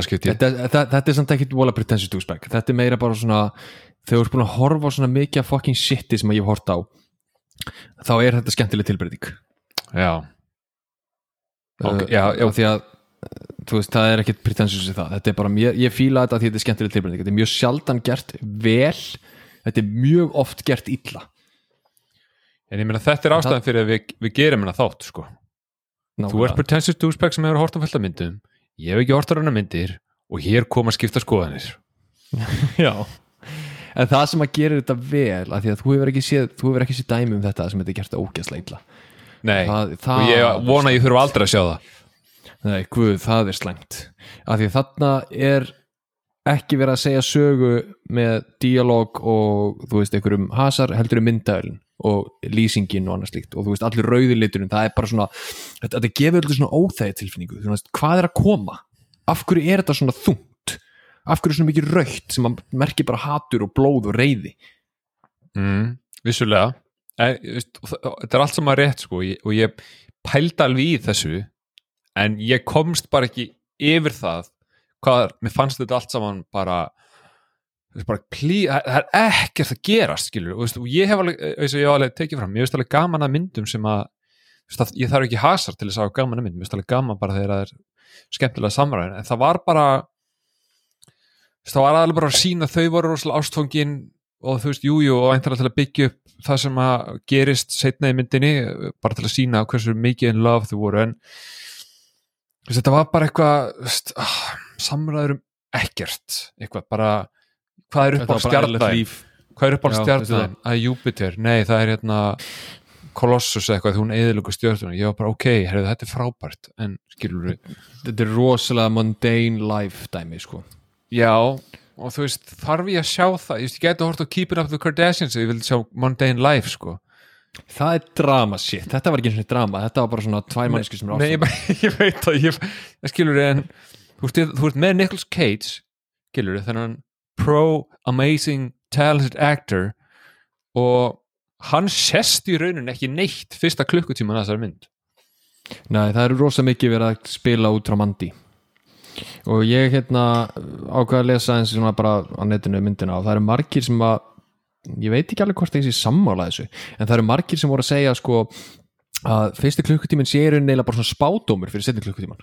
skipti. Þetta, þetta, þetta er samt ekki vola pretentious douchebag þetta er meira bara svona þegar þú ert búin að horfa á svona mikið fucking shiti sem ég hef hort á þá er þetta skemmtileg tilbreyting. Já, Ok, uh, já, já. því að þú veist, það er ekkit pretentious í það. Þetta er bara, mér, ég fíla þetta því þetta er skemmtileg tilbreyting. Þetta er mjög sjaldan gert vel þetta er mjög oft gert illa. En ég meina þetta er ástæðan fyrir að við, við gerum hennar þátt sko. þú Nákvæmlega. ert pretentious douchebag sem hefur hort á myndum ég hef ekki hort á hennar myndir og hér koma að skipta skoðanir. Já. En það sem að gera þetta vel að því að þú hefur ekki séð, séð dæmi um þetta sem þetta er gert ógeðslega illa. Nei, Það- það- og ég vona að ég þurfa aldrei að sjá það. Nei, guð, það er slæmt. Að því að þarna er ekki verið að segja sögu með díalóg og þú veist einhverjum hasar heldur um myndaölin og lýsingin og annað slíkt. Og þú veist allir rauði liturinn það er bara svona, þetta, þetta gefur alltaf svona óþægi tilfinningu, þú veist, hvað er að koma? Af hverju er þetta svona þungt? Af hverju er svona mikið raukt sem að merki bara hatur og blóð og reyði mm, vissulega. Þetta er allt sem að rétt sko, og ég, pældi alveg í þessu en ég komst bara ekki yfir það hvað, mér fannst þetta allt saman bara bara það er ekkert að gerast skilur, og, þú veist, og ég hef alveg, og ég hef alveg tekið fram, ég veist alveg gaman að myndum sem að, þú veist, að ég þarf ekki hasar til þess að gaman að myndum, ég veist alveg gaman bara þegar það er skemmtilega samræðin, en það var bara þú veist, það var alveg bara að sína þau voru rosalega ástfangin og þú veist, jújú, jú, og einhverja til að byggja upp það sem að gerist setna í myndinni, bara til að sína hversu mikið in love þau voru. En þú þetta var bara eitthvað þú ah, samræður um ekkert, eitthvað, bara hvað er upp á líf. hvað er upp á stjarnæn, að Júpiter nei, það er hérna Kolossus eða eitthvað, því hún eðilugu stjörnum ég var bara, ok, heyrðu, þetta er frábært. En skilur við, Þetta er rosalega mundane life dæmi sko. Já og þú veist, þarf ég að sjá það? Ég, veist, geti hort á Keeping Up the Kardashians ef ég vildi sjá Mundane Life, sko. Það er drama shit, þetta var ekki eins og drama. Þetta var bara svona tvær manneski sem er Nei, ég, ég veit að ég, skilur en þú veist, þú ert með Nicolas Cage skilur þennan pro amazing talented actor og hann sest í raunin ekki neitt fyrsta klukkutíman að þessari mynd. Nei, það eru rosa mikið verið að spila út frá mandi og ég hérna ákveða að lesa eins svona bara á netinu myndina og það eru margir sem að ég veit ekki alveg hvort það sé sammála þessu en það eru margir sem voru að segja sko að fyrsti klukkutíminn sé í rauninni eiginlega bara svona spádómur fyrir setni klukkutíman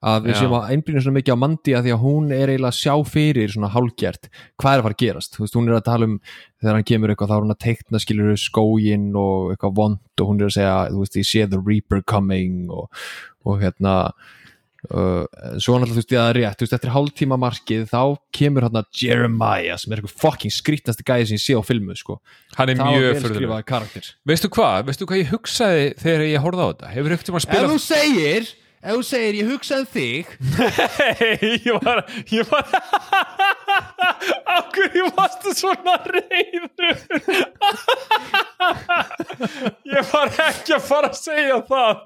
að við séum að einblýna svona mikið á mandi að því að hún er eiginlega að sjá fyrir svona hálgjert hvað er að fara að gerast, þú veist, hún er að tala um þegar hann kemur eitthvað, þá er hún að teikna skilur skógin og eitthvað vond og hún er að segja, þú veist, ég sé the reaper coming og, og hérna uh, svo náttúrulega, þú veist, ég að rétt þú veist, eftir hálftíma markið þá kemur hérna Jeremiah sem er eitthvað fucking skrítnasti gæði sem ég sé á filmu, sko. Hann er það mjög skrifaði karakter. Veistu hvað, veistu hvað ég ég Ef þú segir, ég hugsaði um þig. Nei, ég var ég var af hverju varstu svona reyður ég var ekki að fara að segja það.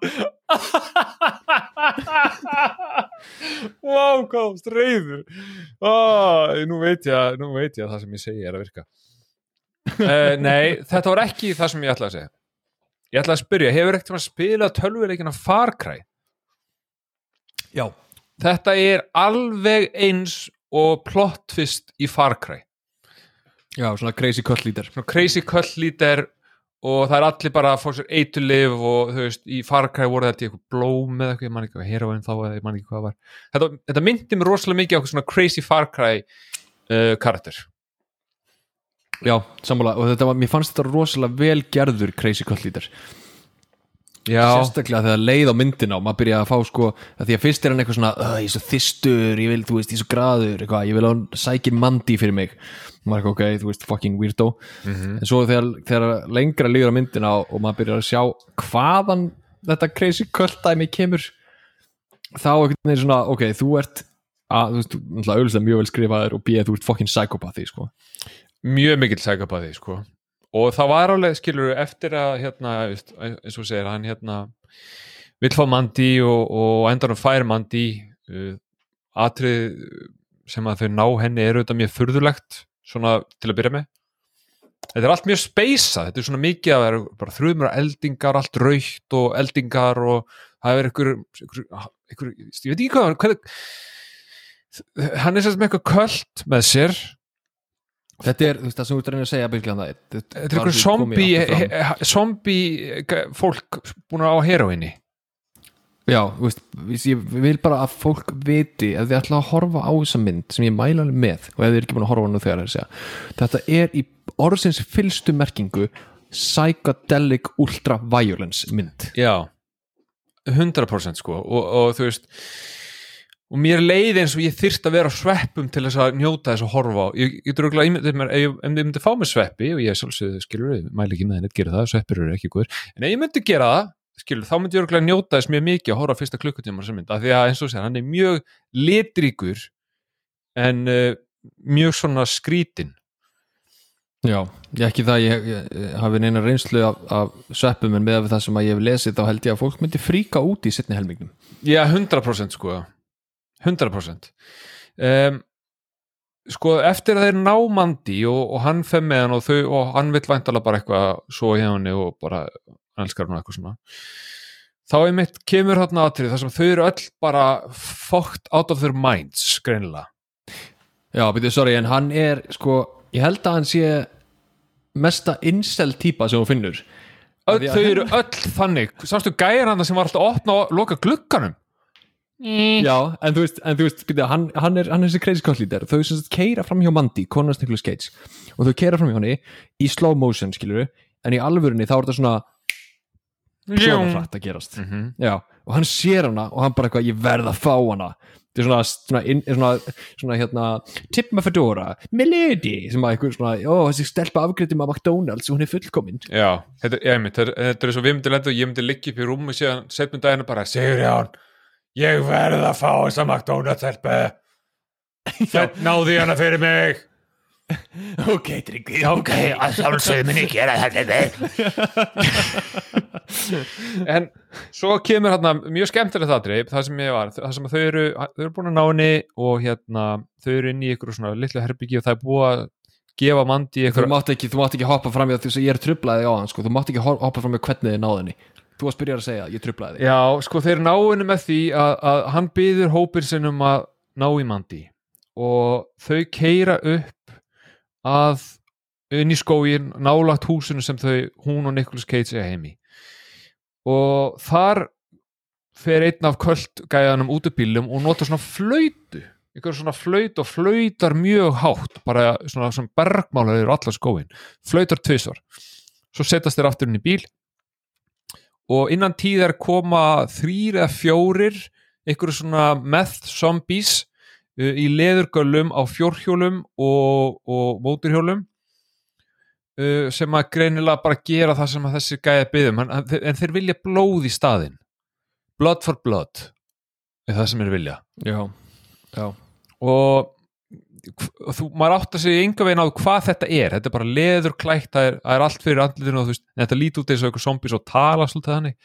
Hvað varst reyður oh, nú veit ég nú veit ég að það sem ég segi er að virka. Uh, Nei, þetta var ekki það sem ég ætlaði að segja. Ég ætlaði að spyrja, hefur ekkert að spila tölvuleikina Far Cry? Já þetta er alveg eins og plot twist í Far Cry. Já, svona crazy cut leader svona crazy cull lítir og það er allir bara að fá sér eitulif og þú veist, í Far Cry voru þetta í eitthvað blóm eða eitthvað, ég man ekki hvað heroin þá eða ég man ekki hvað var. Þetta, þetta myndi mér rosalega mikið á eitthvað svona crazy Far Cry uh, karakter. Já, sammála, og þetta var, mér fannst þetta rosalega vel gerður crazy cut leader já, sérstaklega þegar leið á myndina og maður byrjaði að fá sko að því að fyrst er hann eitthvað svona "Ugh, ég er svo þystur, ég vil, þú veist, ég er svo graður eitthvað, ég vil að hann sækir mandi fyrir mig. Og maður er eitthvað, ok, þú veist, fucking weirdo. En svo þegar, þegar lengra líður á myndina og maður byrjar að sjá hvaðan þetta crazy cut dæmi kemur þá einhvern veginn svona, ok, þú ert að, þú veist, auðvitað mjög vel skrifaður og býð, þú ert fucking psychopathi, sko. Mjög mikill sækabæði sko. Og það var alveg skilur eftir að hérna, eins og segir hann hérna vill fá mandi og, og endur hann fær mandi uh, atrið sem að þau ná henni er auðvitað mjög furðulegt svona til að byrja með. Þetta er allt mjög speysað, þetta er svona mikið að vera bara þrjumur eldingar, allt raukt og eldingar og það er ykkur, ykkur, ykkur ég veit ekki hvað, hann er sérst með eitthvað köld með sér þetta er það sem þú ert að reyna að segja byrklega það þetta er he- zombie eh, fólk búin á heroinni Já, veist, ég vil bara að fólk viti ef þið ætla að horfa á þessa mynd sem ég mæla alveg með og ef þið er ekki búin að horfa hana þegar er að segja þetta er í orðsins fylstu merkingu psychedelic ultra violence mynd. Já, 100% sko og, og þú veist og mér leið eins og ég þyrst að vera á sveppum til þess að njóta þess að horfa á. Ég, ég dröglega ímyndið mér, ef ég, ef ég myndi fá mér sveppi og ég sjálfsögðu skilur, ég mæli ekki með henni að gera það, sveppir eru ekki góður en ef ég myndi gera það, skilur, þá myndi ég örgulega njóta þess mjög mikið að horfa fyrsta klukkutíma sem mynd, af því að eins og sér, hann er mjög litríkur en uh, mjög svona skrítin Já, ég ekki það ég, ég, hafi neina reynslu af, af sveppum en með það sem að ég hef lesið þá held ég að fólk myndi fríka út í setni helmingnum. Já, 100% sko 100% um, sko eftir að þeir ná mandi og, og hann fer með hann og, þau, og hann vill væntalega bara eitthvað svo hjá henni og bara elskar hann eitthvað svona þá einmitt kemur hann aðtrið þar sem þau eru öll bara fucked out of their minds greinilega. Já, byrju, sorry, en hann er sko, ég held að hann sé mesta incel típa sem hún finnur. Öll, þau eru öll þannig. Sástu gæjar hann sem var alltaf að opna og loka glugganum Já, en þú veist, en þú veist byrja, hann, hann er, hann er þessi crazy cut leader þau sem keira fram hjá Mandy, konast Nicolas Cage og þau keira fram hjá henni í slow motion skilur en í alvörunni þá er þetta svona svona hrætt að gerast. Mhm. Já, og hann sér hana og hann bara eitthvað, ég verð að fá hana. Þetta er svona, svona, inn, svona, svona hérna, tip með fedora milady, sem að eitthvað svona ó, þessi stelpa afgriði með McDonalds og hún er fullkomin. Já, þetta, ég, einmitt, þetta, þetta er svo við myndum lenda og ég myndi liggja upp í rúmi síðan setjum daginn bara, Sigurján ég verð að fá þessa McDonalds helpe náði hana fyrir mig. Ok, Tryggvi, Ok, að sjálfsögðu minni gera þetta en svo kemur hérna mjög skemmtilegt aðrið, það sem ég var það sem að þau eru, þau eru búin að ná henni og hérna, þau eru inn í ykkur svona litlu herbyggi og það er búið að gefa mandi ykkur mátt ekki, þú mátt ekki hoppa fram í það því að ég er trublaði á hann sko. þú mátt ekki ho- hoppa fram í hvernig þið náðu henni þú varst byrjar að segja, ég trublaði þig. Já, sko þeir ná henni með því að, að hann byður hópir sinn um að ná í mandi og þau keira upp að inn í skógin nálagt húsinu sem þau, hún og Nicolas Cage er heimi og þar fer einn af kvöldgæðanum út úr bílum og notar svona flöytu ykkur svona flöyt og flöytar mjög hátt bara svona sem bergmálar yfir allar skóin flöytar tvisvar. Svo setast þeir aftur inn í bíl og innan tíðar koma þrýr eða fjórir einhverju svona meth zombies uh, í leðurgöllum á fjórhjólum og, og móturhjólum uh, sem að greinilega bara gera það sem að þessi gæði byggðum en, en þeir vilja blóð í staðinn. Blood for blood er það sem þeir vilja. Já, já, og þú, maður átt að segja enga veginn á hvað þetta er. Þetta er bara leður klætt, það er, það er allt fyrir andlutinu og þú veist, þetta líti út eins og eitthvað zombies og tala svolítið þannig.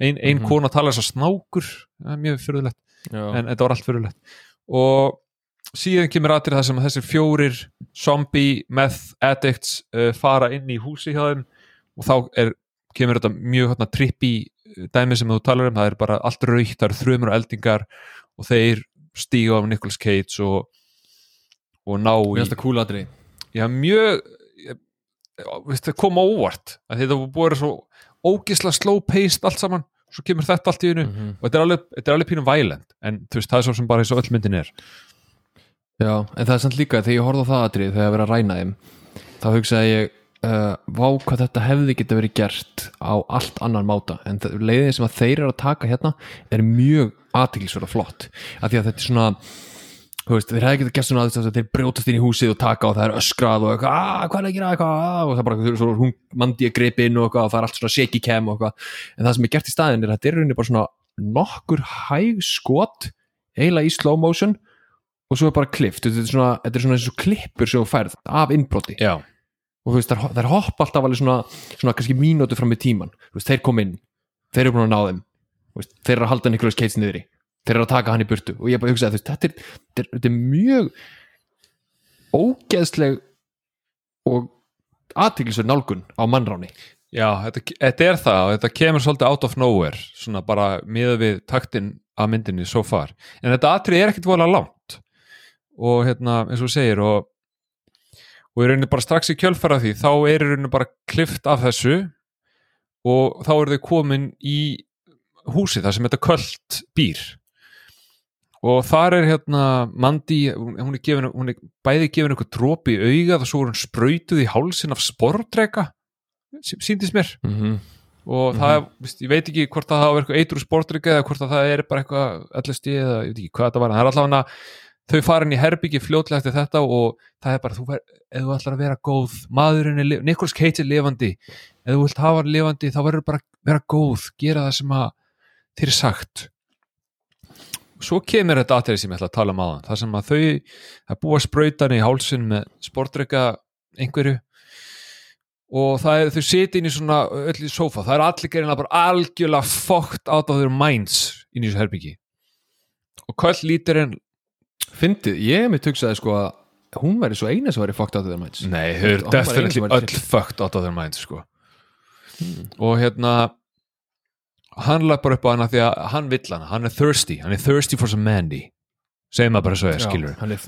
Ein, ein Mhm. kona tala eins og snákur það er mjög fyrirlegt, en þetta var allt fyrirlegt og síðan kemur aðrið það sem að þessir fjórir zombie meth addicts uh, fara inn í húsi hjá þeim og þá er, kemur þetta mjög hérna, trippi dæmi sem þú talar um, það er bara allt raukt, það eru þrumur og eldingar og þeir stíga af Nicolas Cage og, og ná í já, mjög ég- já, veist, það kom óvart. Þetta búið svo ógisla slow paced allt saman, svo kemur þetta allt í hennu Mhm. og þetta er alveg, þetta er alveg pínum violent. En þú veist, það er svo sem bara eins og öll myndin er. Já, en það er samt líka þegar ég horfði á það atrið þegar ég verið að ræna þeim þá hugsaði ég uh, vá hvað þetta hefði geta verið gert á allt annan máta. En leiðin sem að þeir eru að taka hérna er mjög aðtiklisverða flott. Af því að þetta er svona veist, þeir hefði getað gert svona að þeir brjótast inn í húsið og taka og það er öskrað og eitthvað, "Ah, hvað er að gera? Eitthvað ah, og það er bara, veist, hún mandi að greipi inn og eitthvað og það er allt svona shaky cam og eitthvað. En það sem er gert í staðin er að þetta er í rauninni bara svona nokkur hæg skot eiginlega í slow motion og svo er bara klift, þetta er svona, þetta er svona eins og klippur sem þú færð af innbroti. Já, og þú veist, þær, þær hoppa alltaf alveg svona, svona kannski mínútu fram með tíman veist, þeir kom inn, þeir eru búin að ná þeim. Þeir eru að halda Nicolas Cage niðri þeir eru að taka hann í burtu. Og ég bara hugsaði, þú veist, þetta þetta er, mjög ógeðsleg og aðtiklisverð nálgun á mannráni Já, þetta, þetta er það og þetta kemur svolítið out of nowhere svona bara miða við taktin af myndinni so far, en þetta atrið er ekkit vola langt. Og hérna eins og segir og og í rauninni bara strax í kjölfara því þá er í rauninni bara klift af þessu og þá eru þau komin í húsið þar sem þetta köld býr og þar er hérna Mandy, hún er, gefin, hún er bæði gefin eitthvað dropi í augað og svo er hún sprautuð í hálsin af sportreka síndist mér. Mm -hmm. og það, mm veist, ég veit ekki hvort að það var eitthvað eitur sportrygg eða hvort að það er bara eitthvað LSD eða ég veit ekki hvað þetta var en það er allavega þau fara inn í herbyggi fljótlega eftir þetta og það er bara, þú ver, ef þú ætlar að vera góð maðurinn er, Nicolas Cage er lifandi. Ef þú vilt hafa hann lifandi þá verður bara að vera góð, gera það sem að þér er sagt svo kemur þetta aðtrið sem ég ætla að tala um aðan það sem að þau, það búa sprautan í hálsin með sportrygga einhverju. Og það er, þau siti inn í svona öll í sófa, það er allir gerina bara algjörlega fokkt out of their minds inn í þessu herbyggi og köll líturinn Fyndið, ég hef mér tugsaði sko að hún væri svo eina sem væri fucked out of their minds. Nei, þau eru definitely öll fucked out of their minds sko. og hérna hann lappar upp á hana því að hann vill hana, hann er thirsty. Hann er thirsty for some Mandy. Segjum maður bara svo Já, skilur hann er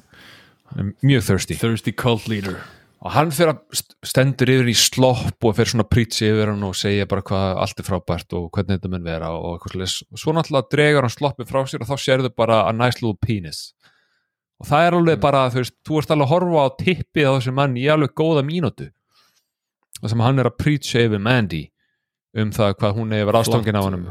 hann er mjög thirsty. Thirsty cult leader. Og hann fyrir að st- stendur yfir í slopp og fyrir svona prítsi yfir hann og segja bara hvað allt er frábært og hvernig þetta mun vera og eitthvað svoleiðis. og svo náttúrulega dregur hann sloppið frá sér og þá sérðu bara a nice little penis. Og það er alveg bara, þú veist, þú ert alveg að horfa á tippið á þessum mann í alveg góða mínútu. Það sem hann er að prítsa yfir Mandy um það hvað hún hefur ástangin á honum.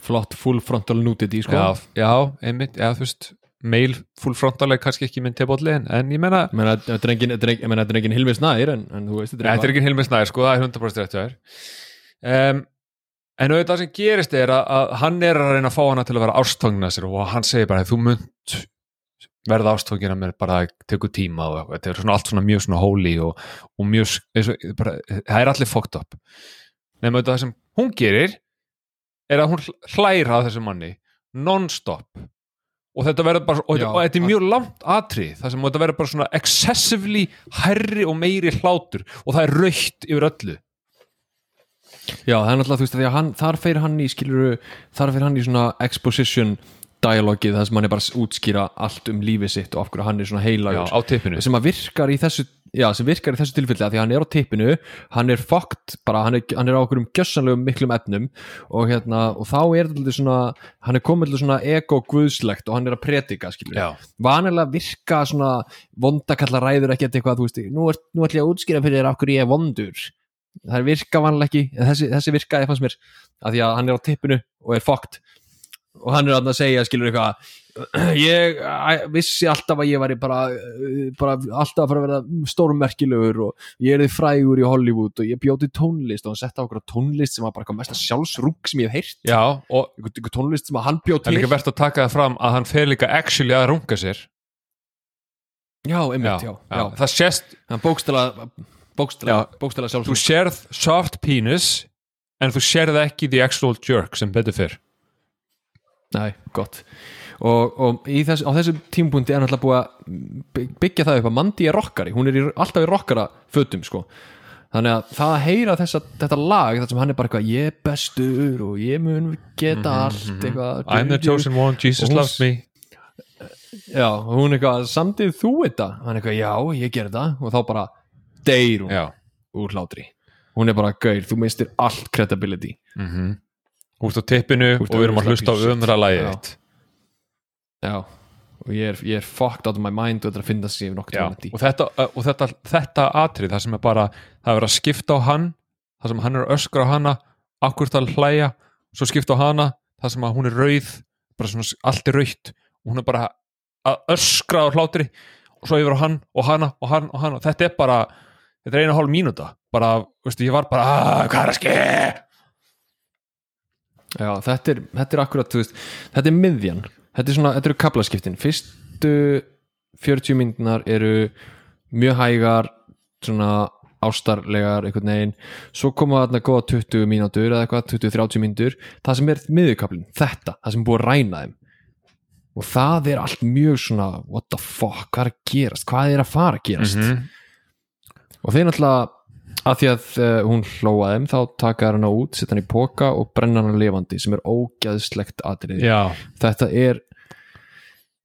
flott full frontal nudity sko. Já, já, einmitt, já, þú veist mail full frontaleg kannski ekki minn tilbóðli en, en ég menna, þetta er engin, þetta er engin, ég meina, þetta er engin Hilmi Snær en, en þú veist, Nei, þetta er ekki Hilmi Snær, sko, það er 100% rétt um, En auðvitað sem gerist er að, að hann er að reyna að fá hana til að vera ástóngna sér og hann segir bara, þú munt verða ástóngina mér bara að teku tíma og þetta er svona allt svona mjög svona holy og, og mjög, það er allir fucked up Nefnum auðvitað það sem hún gerir er að hún hlæra að þessum manni non-stop. Og þetta verður bara, og, Já, og þetta er mjög langt atrið, það sem þetta verður bara svona excessively herri og meiri hlátur og það er raukt yfir öllu. Já, það er náttúrulega, þú veist, því að hann, þar fyrir hann í, skiluru, þar fyrir hann í svona exposition dialogið, það sem hann er bara að útskýra allt um lífið sitt og af hverju hann er svona Já, heilagur á tippinu. Sem að virkar í þessu já, sem virkar í þessu tilfelli að því hann er á tippinu hann er fokkt, bara hann er, hann er á okkur um gjössanlegum miklum efnum og hérna, og þá er þetta svona hann er komið til svona ego guðslegt og hann er að predika, skilur Já, vanilega virka svona vondakalla ræður ekkert eitthvað, þú veist, nú, er, nú ætlum ég að útskýra fyrir þér af hverju ég er vondur. Það virka vanilega ekki, þessi, þessi virkaði fannst mér, að því að hann er á tippinu og er fokkt og hann er að segja, skilur eitthvað ég vissi alltaf að ég væri bara, uh, bara alltaf að fara að vera stórmerkilegur og ég er þið frægur í Hollywood og ég bjóti tónlist og hann setti á okkur tónlist sem var bara eitthvað mesta sjálfsrúk sem ég hef heyrt. Já og einhver tónlist sem að hann bjóð það er líka verðt að taka það fram að hann fer líka actually að runga sér. Já, einmitt, já, já, það sést, bókstala bókstala þú sjálfsrúk sérð soft penis en þú sérð ekki the actual jerk sem betur fyrr Nei, gott og, og þess, á þessum tímpunkti er náttúrulega búið að by- byggja það upp að Mandy er rockari, hún er í, alltaf í rockara fötum sko. Þannig að það að heyra þessa, þetta lag þar sem hann er bara eitthvað, ég er bestur og ég mun geta allt eitthvað, Mhm, I'm the chosen one, Jesus hún- loves me. já, hún er eitthvað, samtið þú þetta? Hann er eitthvað, já, ég ger þetta og þá bara deyr hún já, úr hlátri. Hún er bara, gaur, þú mistir allt credibility. Mhm. Út á tippinu og við erum að hlusta á umra lagið Já. og ég er, ég er fucked out of my mind og þetta er að finna nokkuð Já, tíma og þetta, og þetta, þetta atrið það sem er bara, það er að skipta á hann það sem hann er öskra á hana akkur það hlæja, svo skipta á hana það sem að hún er rauð bara svona, allt er rautt. Og hún er bara að öskra á hlátri og svo yfir á hann og hana og hann og hann og þetta er bara, þetta er einu hálf mínúta. Bara, veistu, ég var bara "Ah, hvað er að ske Já, þetta er, þetta er akkurat, þú veist, þetta er miðjan þetta er svona, þetta eru kaplaskiptin fyrstu 40 myndunar eru mjög hægar svona ástarlegar einhvern veginn, svo koma þarna góða 20 mínútur eða eitthvað, 20-30 mínútur. Það sem er miðjukaplin, þetta það sem er búið að ræna þeim. Og það er allt mjög svona what the fuck, hvað er að gerast, hvað er að fara að gerast? Mhm. og þeir náttúrulega að því að uh, hún hlóa þeim þá taka hana út, setja hann í póka og brenna hana lifandi sem er ógæðslegt atrið já, þetta er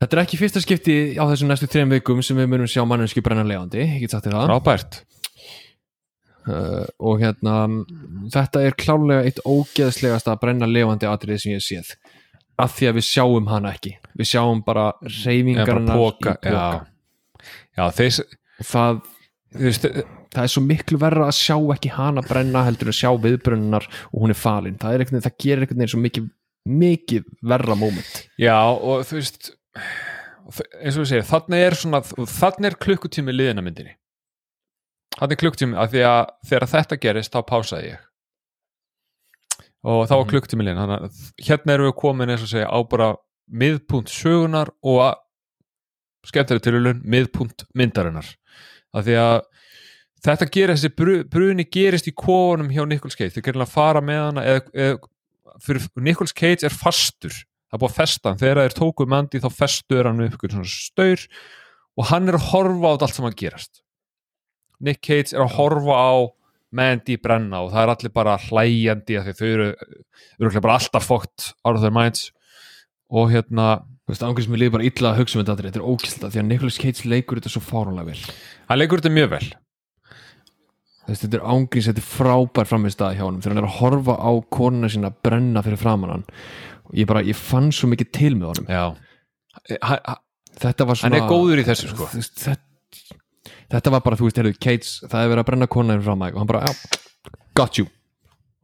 þetta er ekki fyrsta skipti á þessum næstu þreim vikum sem við munum sjá manneski brenna lifandi ég get sagt þér það. Frábært. Uh, og hérna þetta er klálega eitt ógeðslegasta brenna lifandi atrið sem ég séð. Af því að við sjáum hana ekki. Við sjáum bara póka, í póka já, já þeir, það, veist, það er svo miklu verra að sjá ekki hana brenna heldur að sjá viðbrunnar og hún er falin. Það, er veginn, það gerir einhvern veginn svo mikið mikið verra moment. Já og þú veist eins og við segir, þannig er svona þannig er klukkutími liðina myndinni. Þannig er klukkutími af því að þegar þetta gerist þá pásaði ég. Og þá var Mhm. klukkutími liðin þannig að hérna erum við komin eins og segja á bara miðpunkt sögunar og að skemmtileg tilhjulun miðpunkt myndarinnar af því að þetta bru, bruni gerist í kofunum hjá Nicolas Cage, þeir gerir að fara með hana eða, eða fyrir Nicolas Cage er fastur, það er búið að festa hann. Þegar þeir tóku Mandy þá festuður hann upp svona staur og hann er að horfa á allt sem að gerast. Nick Cage er að horfa á Mandy brenna og það er allir bara hlæjandi af því þau eru, eru bara alltaf fókt out of their minds. Og hérna Þú veist, ángriðs mér líður bara illa að hugsa um þetta þetta er ógæslega því að Nicolas Cage leikur þetta svo fáránlega vel hann leikur þetta mjög vel. Veist, þetta er ángriðs, þetta er frábær framist hjá honum þegar hann er að horfa á konuna sína brenna fyrir framan hann. Ég bara, ég fann svo mikið til með honum. Já. Hann, hann- þetta var svona Hann er góður í þessu, sko. Þetta, þetta var bara, þú veist, heyrðu, Cates það er verið að brenna konuna fyrir framan mig og hann bara, já, got you.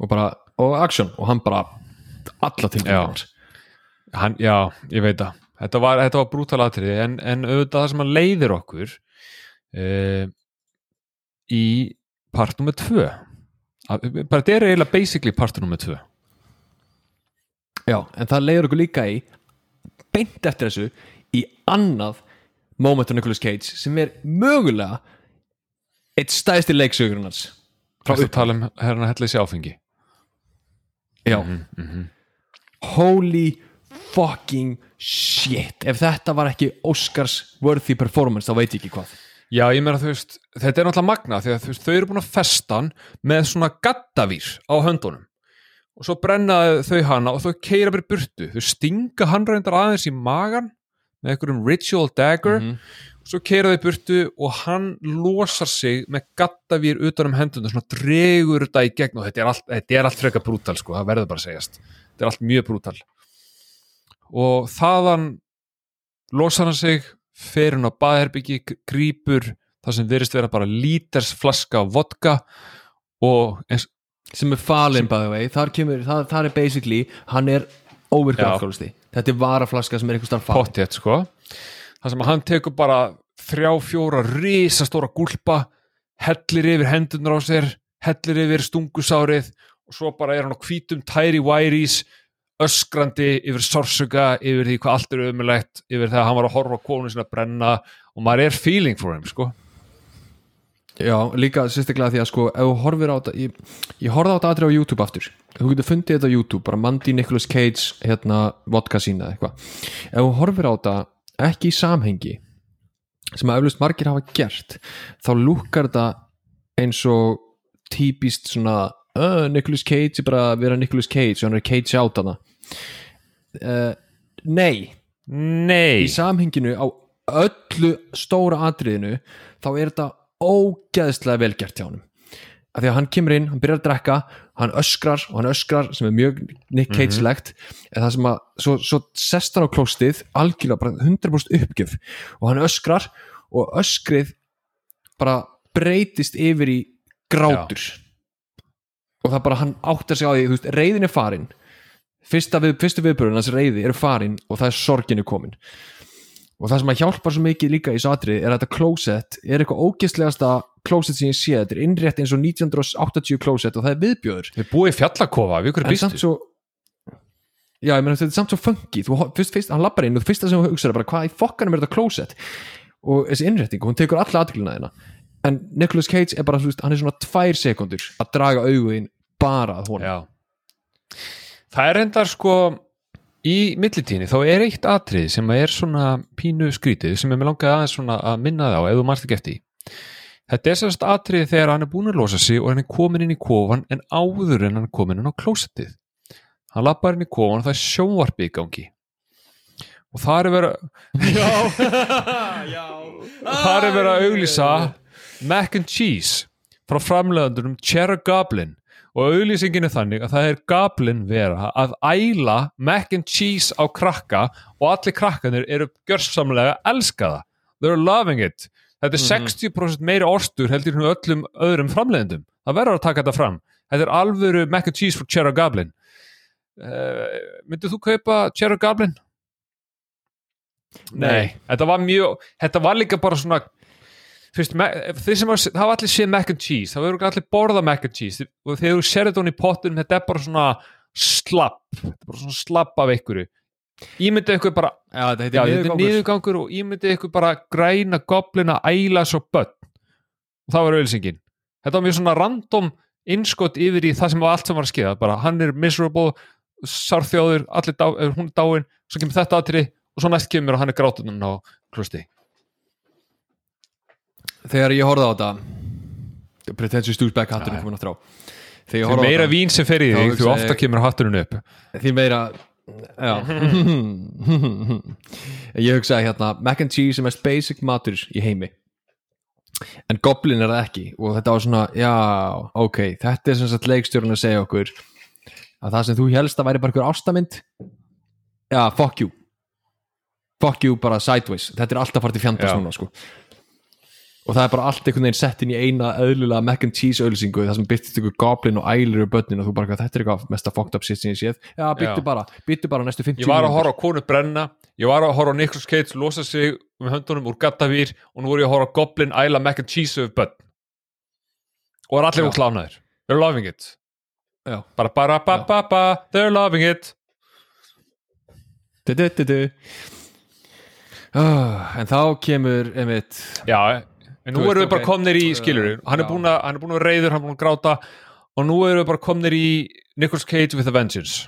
Og bara, og action. Og hann bara, alla til Já. hann, já, ég veit það. Þetta var, var brútal atriði en, en auðvitað það sem hann leiðir okkur uh, í part nummer 2 bara þetta er eiginlega basically part nummer 2 já, en það leiður okkur líka í beint eftir þessu í annað moment á Nicolas Cage sem er mögulega eitt stæðsti leiksögurinn hans frá frá upp upptala um herrna hellið sér áfengi? Já, Mhm, holy fucking shit. Ef þetta var ekki Oscars worthy performance þá veit ég ekki hvað Já, ég meina þú veist, þetta er náttúrulega magna því að veist, þau eru búin að festa hann með svona gattavír á höndunum. Og svo brenna þau hana og þau keira bara burtu, þau stinga hann reyndar aðeins í magan með einhverjum ritual dagger. Mhm. og svo keira þau burtu og hann losar sig með gattavír utan um hendunum, svona dregur þetta í gegn. Og þetta er allt, þetta er allt frekar brútal sko, það verður bara að segjast. Þetta er allt mjög brútal. Og þaðan losar hann sig fer hann á baðherbyggi, grípur það sem verist vera bara líters flaska af vodka og eins, sem er falin the way. Þar, kemur, þar, þar er basically hann er óvirkur Já. alkoholisti þetta er varaflaska sem er einhver starf falin. Pottétt sko. Það sem hann tekur bara þrjá fjóra risastóra gúlpa hellir yfir hendunar á sér hellir yfir stungusárið og svo bara er hann á hvítum tæri wæris öskrandi yfir sorsuga yfir því hvað allt er ömulegt yfir þegar hann var að horfa konu sinna að brenna og maður er feeling for him sko. Já, líka sérstaklega því að sko ef þú horfir á þetta ég, ég horfði á þetta aðri á YouTube aftur. Þú getur fundið þetta á YouTube, bara Mandy Nicolas Cage hérna vodka sína eða eitthvað. Ef þú horfir á þetta ekki í samhengi sem að eflust margir hafa gert þá lúkkar þetta eins og típist svona uh, Nicolas Cage er bara að vera Nicolas Cage og hann er Cage hana uh, Nei. Nei, í samhenginu á öllu stóra atriðinu þá er þetta ógeðslega vel gert hjá honum. Af því að hann kemur inn, hann byrjar að drekka hann öskrar og hann öskrar sem er mjög Nick Cage-legt en það sem að svo, svo sest hann á klóstið algjörlega bara 100% uppgjöf. Og hann öskrar og öskrið bara breytist yfir í grátur. Og það bara hann áttar sig á því þú veist, reyðin er farin fyrsta við, fyrstu viðbörun hans reyði eru farin og það er sorginu komin. Og það sem að hjálpar svo mikið líka í svo atrið er að þetta klósett er eitthvað ógeðslegasta klósett sem ég sé, þetta er innrétt eins og 1980 klósett og það er viðbjöður við búið í fjallakofa við samt býstu? svo já, ég meina þetta er samt svo funky. Þú, fyrst, fyrst, hann lappar inn og það fyrsta sem þú hugsaður er bara hvað í fokkanum er þetta klósett og þessi innrétting, hún tekur alla aðglina þeina en Nicolas Cage er bara, hann er svona tvær sekundur að draga auguðin bara að Já Það er reyndar sko í millitíni þá er eitt atrið sem er svona pínu skrítið sem er með langaði aðeins svona að minna það á ef þú marst ekki eftir þetta er sérst atriði þegar hann er búin að losa sig og hann er komin inn í kofan en áður en hann er komin inn á klósettið. Hann lappar inn í kofan og það er sjónvarpi í gangi. Og það er verið er að auglýsa mac and cheese frá framleiðandunum Cherry Goblin og auglýsingin er þannig að það er Goblin vera að æla mac and cheese á krakka og allir krakkanir eru gjörsamlega að elska það they're loving it. Þetta er 60% meiri orstur heldur en öllum öðrum framleiðendum. Það verður að taka þetta fram. Þetta er alvöru mac and cheese frá Cherry Goblin. Uh, myndið þú kaupa Cherry Goblin? Nei, þetta var mjög þetta var líka bara svona fyrst, þeir sem hafa- allir séð mac and cheese það verður allir borða mac and cheese. Og þegar þú sér þetta hún í pottunum þetta er bara svona slapp. Þetta er bara svona slapp af einhverju. Ímyndið ykkur bara Já, þetta er niðurgangur. og ímyndið ykkur bara græna goblina æla svo börn. Og það var auðlýsingin. Þetta var mjög svona random innskott yfir í það sem var allt sem var að skeða bara hann er miserable, sárþjóður allir dá, hún er dáin, svo kemur þetta aðri og svo næst kemur hann er grátunum á klusti Þegar ég horfði á þetta Pretentious douchebag hatturinn komin aftur á. Því meira þetta vín sem fer í þig, þú ofta kemur hatturinn upp. Því meira Ég hugsaði hérna Mac and cheese er mest basic matur í heimi. En goblin er það ekki. Og þetta var svona, já, ok. Þetta er sem sagt leikstjórun að segja okkur Að það sem þú helst að væri bara einhver ástamynd. Já, fuck you. Fuck you bara sideways. Þetta er alltaf fjandast Já. núna sko og það er bara allt einhvern veginn sett inn í eina öðlulega mac and cheese ölsingu það sem byrtist ykkur goblin og ælir og börnin og þú bara, þetta er eitthvað mesta fucked up shit sem ég séð. Já, byttu Já. bara, byttu bara næstu 50 ég var að horfa á konu brenna ég var að horfa á Nicolas Cage losa sig með höndunum úr gattavýr og nú voru ég að horfa á Goblin æla mac and cheese öf börn. Og er allir úr klánaðir. They're loving it. Já. bara bara ba ba ba they're loving it. Du, du, du, du. Ah, en þá kemur einmitt, já, en nú veist, erum við bara komnir í skilur að hann er búin að reyður, hann er búin að gráta. Og nú erum við bara komnir í Nicolas Cage with a Vengeance.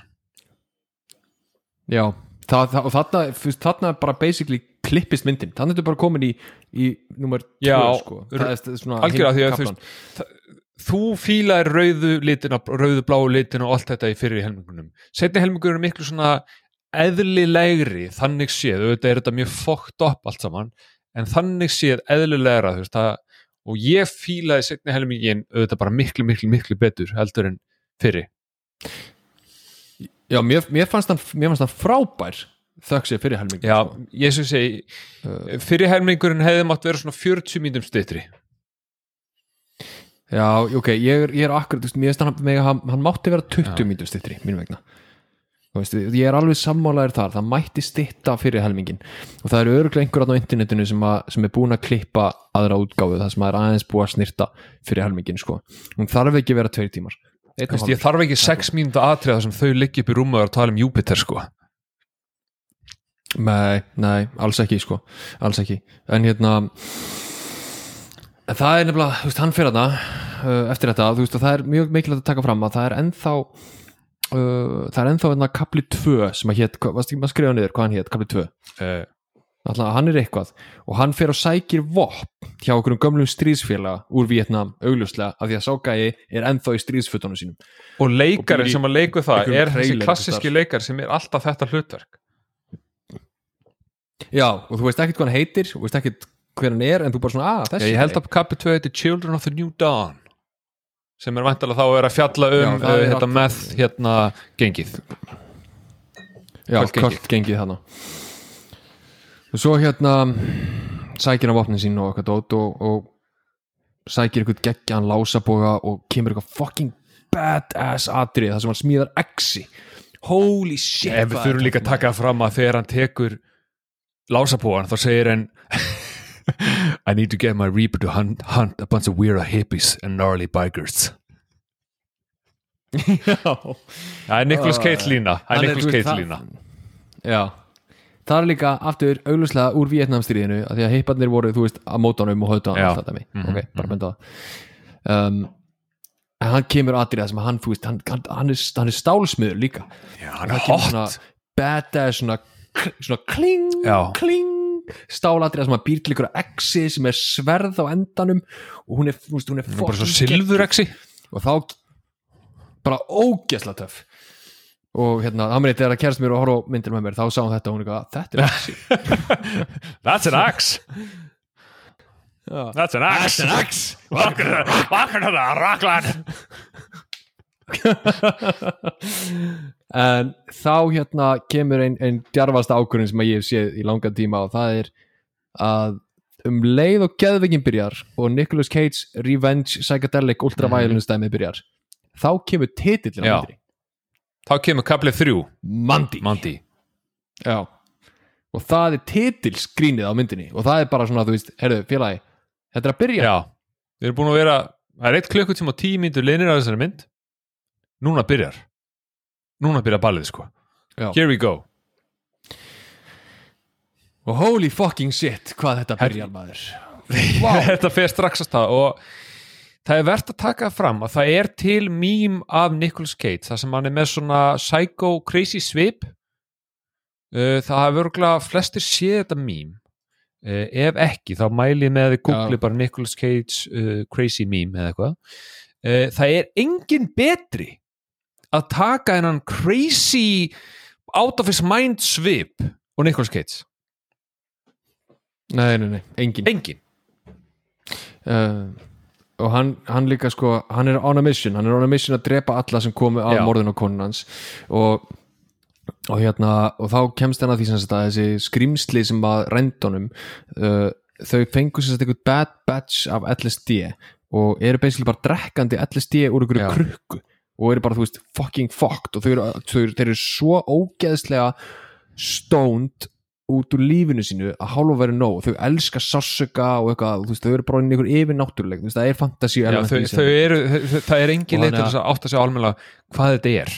Já það, það, og þarna, þarna er bara basically klippist myndin, þannig er þetta bara komin í í nummer 2 Já, sko. algjörlega, því að þú kaflan. þú fílaðir rauðu litina, rauðu bláu litina og allt þetta í fyrir helmingunum. Setni helmingur er miklu svona eðlilegri, þannig séð. Auðvitað er þetta mjög fókt upp allt saman en þannig séð eðlilegra þú veist, það, og ég fílaði setni helmingin auðvitað bara miklu, miklu, miklu betur heldur en fyrir já, mér, mér, fannst hann, mér fannst hann frábær þökk sér fyrir helmingin Já, sko. ég svo segi fyrir helmingurinn hefði mátt vera svona 40 mínútum styttri. Já, ok, ég er, ég er akkurat veist, mér finnst hann, hann, mátti vera 20 mínútur stittri, mínu vegna veist, ég er alveg sammálaður þar það mætti stitta fyrir helmingin og það eru öruglega einhver á internetinu sem, að, sem er búin að klippa aðra útgáfu það sem er aðeins búið að snirta fyrir helmingin sko. hún þarf ekki að vera tveir tímar hálfur. ég þarf ekki 6 mínúta atriða þar sem þau liggja upp í rúmu og eru að tala um Júpiter sko Nei, nei, alls ekki sko alls ekki, en hérna en það er nefnilega, þú veist, hann fyrir þarna uh, eftir þetta, þú veist, og það er mjög mikilvægt að taka fram að það er ennþá uh, það er ennþá hérna kapli 2 sem að hétt, varst ekki maður að skrifa niður hvað hann hétt, kapli 2 uh, Alltaf, hann er eitthvað. Og hann fer og sækir vopn hjá okkur um gömlum stríðsfélaga úr Vietnam augljóslega af því að ságægi er ennþá í stríðsfötunum sínum. Og leikarinn Og sem að leiku það er þessi klassíski leikar sem er alltaf þetta hlutverk. Já, og þú veist ekkert hvað hann heitir þú veist ekkert hver hann er en þú bara svona, að þessi ég held að kappi 2 heiti Children of the New Dawn sem er vantilega þá að vera að fjalla um Já, þetta allt- með hérna gengið. Já, Kvöldgengið. kvöld gengið þarna. Og svo hérna sækir hann vopnin sín og eitthvað dót og, og sækir eitthvað geggjan lásaboga og kemur eitthvað fucking badass atrið það sem hann smíðar exi. Holy shit ef við þurfum líka að taka fram að þegar hann tekur lásapóan þá segir hann I need to get my reaper to hunt, hunt a bunch of weird hippies and gnarly bikers. Maður. það er Nicolas Cage lína. Það Hann er Cage það- lína. Já. Það er líka aftur augljóslega úr Vietnamstríðinu að því að heiparnir voru, þú veist, að móta honum og höfða hann Já. alltaf dæmi, Mhm, ok, bara benda það. Um, en hann kemur atrið sem að hann, þú veist, hann, hann, hann, er, hann er stálsmiður líka. Já, hann það er kemur hot. badass svona, svona kling, Já. kling stálatrið sem að býr til ykkur exi sem er sverð á endanum og hún er, þú veist, hún er bara svo silfureksi og þá bara ógeðslega töff. Og hérna, meni þegar að kærast mér og horfa á myndir með mér þá sá hún þetta og hún er eitthvað, þetta er exi. That's an axe Já. That's an axe That's an axe to the Rockland en þá hérna kemur einn ein djarfasta ákvörðin sem að ég hef séð í langan tíma og það er að um leið og geðveikin byrjar og Nicolas Cage Revenge Psychedelic Ultraviolence dæmið byrjar þá kemur titillin á Já. myndinni. Þá kemur kaplið þrjú. Mandy. Mandy. Já. og það er titilskrínið á myndinni og það er bara svona, þú veist, herðu, félagi þetta er að byrja. Já, við erum búin að vera Það er eitt klukkutíma og tíu mínútur linir á þessari mynd. Núna byrjar Núna byrjar ballið sko. Já. Here we go. Og holy fucking shit, hvað þetta byrjar maður. Þetta fer strax að stað og það er verðt að taka fram að það er til mím af Nicolas Cage það sem hann er með svona psycho crazy svip. Uh, það hafa örgulega flestir séð þetta mím uh, ef ekki þá mæli með googli Já. bara Nicolas Cage uh, crazy meme eða eitthvað. Uh, það er engin betri að taka hennan crazy out of his mind svip og Nicolas Cage? Nei, nei, nei, engin engin uh, og hann, hann líka sko hann er on a mission, hann er on a mission að drepa alla sem komu af morðin á konun hans. Og, og hérna og þá kemst hann að því sem að þessi skrimsli sem að rendunum uh, þau fengu sem sagt eitthvað bad batch af LSD og eru basically bara drekkandi LSD úr einhverju krukku og eru bara, þú veist, fucking fucked og þau eru, þau eru, þeir eru svo ógeðslega stoned út úr lífinu sínu að hálfa verið nóg. Þau elska sássöka og eitthvað þú veist, þau eru bara inn í einhver yfir náttúruleg þú veist, það er fantasíu þau, þau þau, það er engin þess að átta sig almennilega hvað þetta er.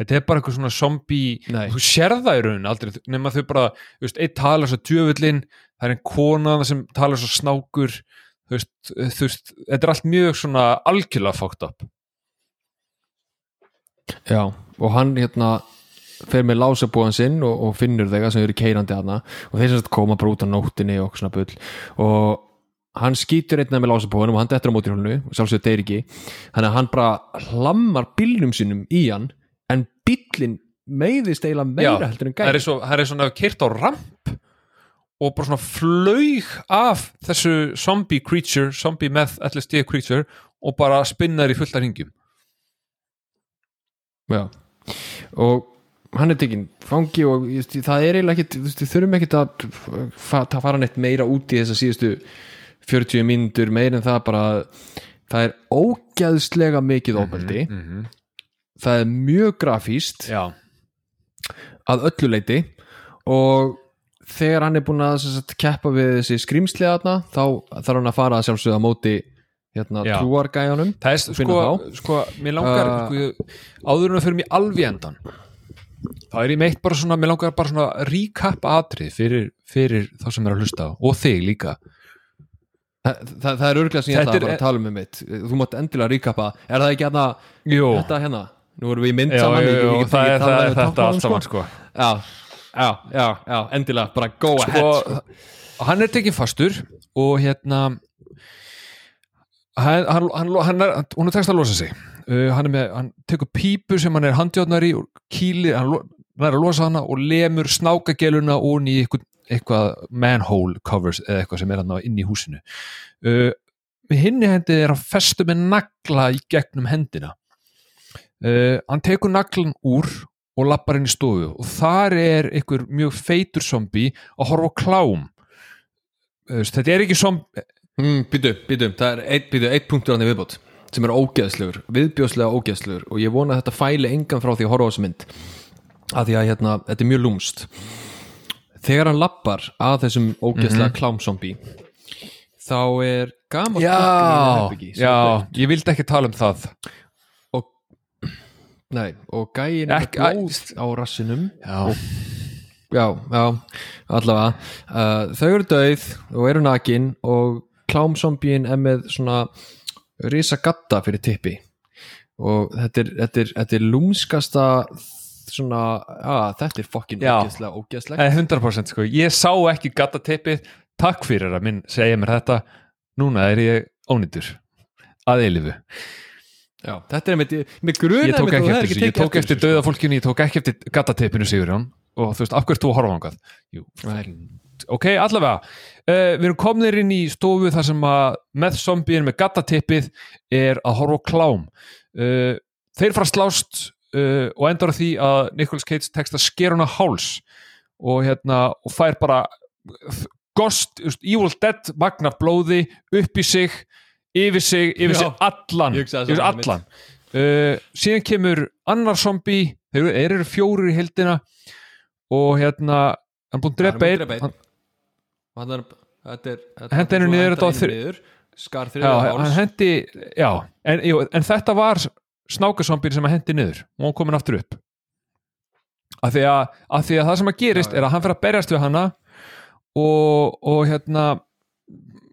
Þetta er bara eitthvað svona zombie Nei. þú sér það í raunin aldrei nema þau bara, þú veist, einn talar svo djöfullin það er einn kona sem talar svo snákur þú veist, þú veist þetta er allt mjög svona algjörlega fucked up Já, og hann hérna fer með lásabúan sinn og, og finnur þegar sem eru keirandi hana og þeir sem koma bara út á nóttinni og svona bull. Og hann skýtur einna með lásabúanum og hann dettur á móti húnnu og sjálfsögur deyr ekki. Þannig að hann bara hlammar bílnum sínum í hann en bílinn meiðist eiginlega meira heldur en svo, það er svona kyrt á ramp og bara svona flaug af þessu zombie creature zombie meth LSD creature og bara spinnar í fullta ringjum Já. og hann er tekinn fangi og veist, það er eiginlega ekkit við þurfum ekkit að fa- að fara neitt meira út í þessa síðustu 40 mínútur meira en það bara það er ógæðslega mikið ofbeldi mm -hmm. það er mjög grafíst Já, að öllu leiti og þegar hann er búin að sagt, keppa við þessi skrýmsliðarna þá þarf hann að fara að sjálfsögða móti hérna, Já. trúargæjanum sko, sko mér langar Uh, sko, áður en við fyrir mér alveg endan þá er ég meitt bara svona mér langar bara svona recap atrið fyrir, fyrir þá sem er að hlusta á og þig líka. Það, það, það er örglega sem ég ætla að fara að tala um með mitt. Þú mátt endilega ríkapa, er það ekki hérna Jú, þetta hérna, nú erum við í mynd já, saman jú, ég get það er, um þetta allt saman sko. já, já, já, já, endilega bara go ahead sko, sko. hann er tekinn fastur og hérna hann, hann, hann, er hún er tekst að losa sig. Uh, hann, er með, hann tekur pípu sem hann er handjátnar í og kýlir, hann er að losa hana og lemur snákageluna og í eitthvað, manhole covers eða eitthvað sem er hann inn í húsinu. Uh, með hinni hendi er hann festu með nagla í gegnum hendina. Uh, hann tekur naglan úr og lappar inn í stofu og þar er einhver mjög feitur zombi að horfa á klám. Veist, þetta er ekki zombi mm, býtu, býtu, það er eitt, býtu, eitt punktur í viðbót sem er ógeðslegur, viðbjóðslega ógeðslegur og ég vona að þetta fæli engan frá því að horfa á þessu mynd. Að því að hérna, þetta er mjög lúmst þegar hann lappar að þessum ógeðslega mm klámzombi þá er gamalt já, já, ég vildi ekki tala um það. Og, nei, og gæin er blóð á rassinum. Já, já, já, allavega. Uh, þau eru döið og eru nakin og klámzombíin er með svona risa gatta fyrir tippi. Og þetta er, þetta er, þetta er lúmskasta svona, að þetta er fokkin ógeðslegt. Eh, 100% sko, ég sá ekki gattatippið. Takk fyrir að minn segja mér þetta. Núna er ég ónýtur. Að eilifu Já, þetta er með, með gruna ég tók ekki eftir ég tók eftir döða fólkinu ég tók ekki eftir gattatippinu Sigurjón. Og þú veist, af hverju þú að horfa ángað Jú, ok, allavega. Uh, við erum komnir inn í stofu þar sem að með zombíin með gattatippið er að horfa á klám. Uh, þeir fara slást uh, og endar á því að Nicolas Cage tekst að sker hún á háls og hérna og fær bara Ghost, just, Evil Dead magnar blóði upp í sig yfir sig, yfir sig allan. Yfir sama allan. síðan kemur annar zombie þeir eru- fjórir í heldina og hérna hann er búinn að drepa einn er Hendi einu niður, var þri- niður. Skar hann háls. hendi já, en, jú, en þetta var snákasombir sem hann hendi niður og hann komin aftur upp. Af því að, að því að það sem að gerist Já, er að hann fer að berjast við hana og, og hérna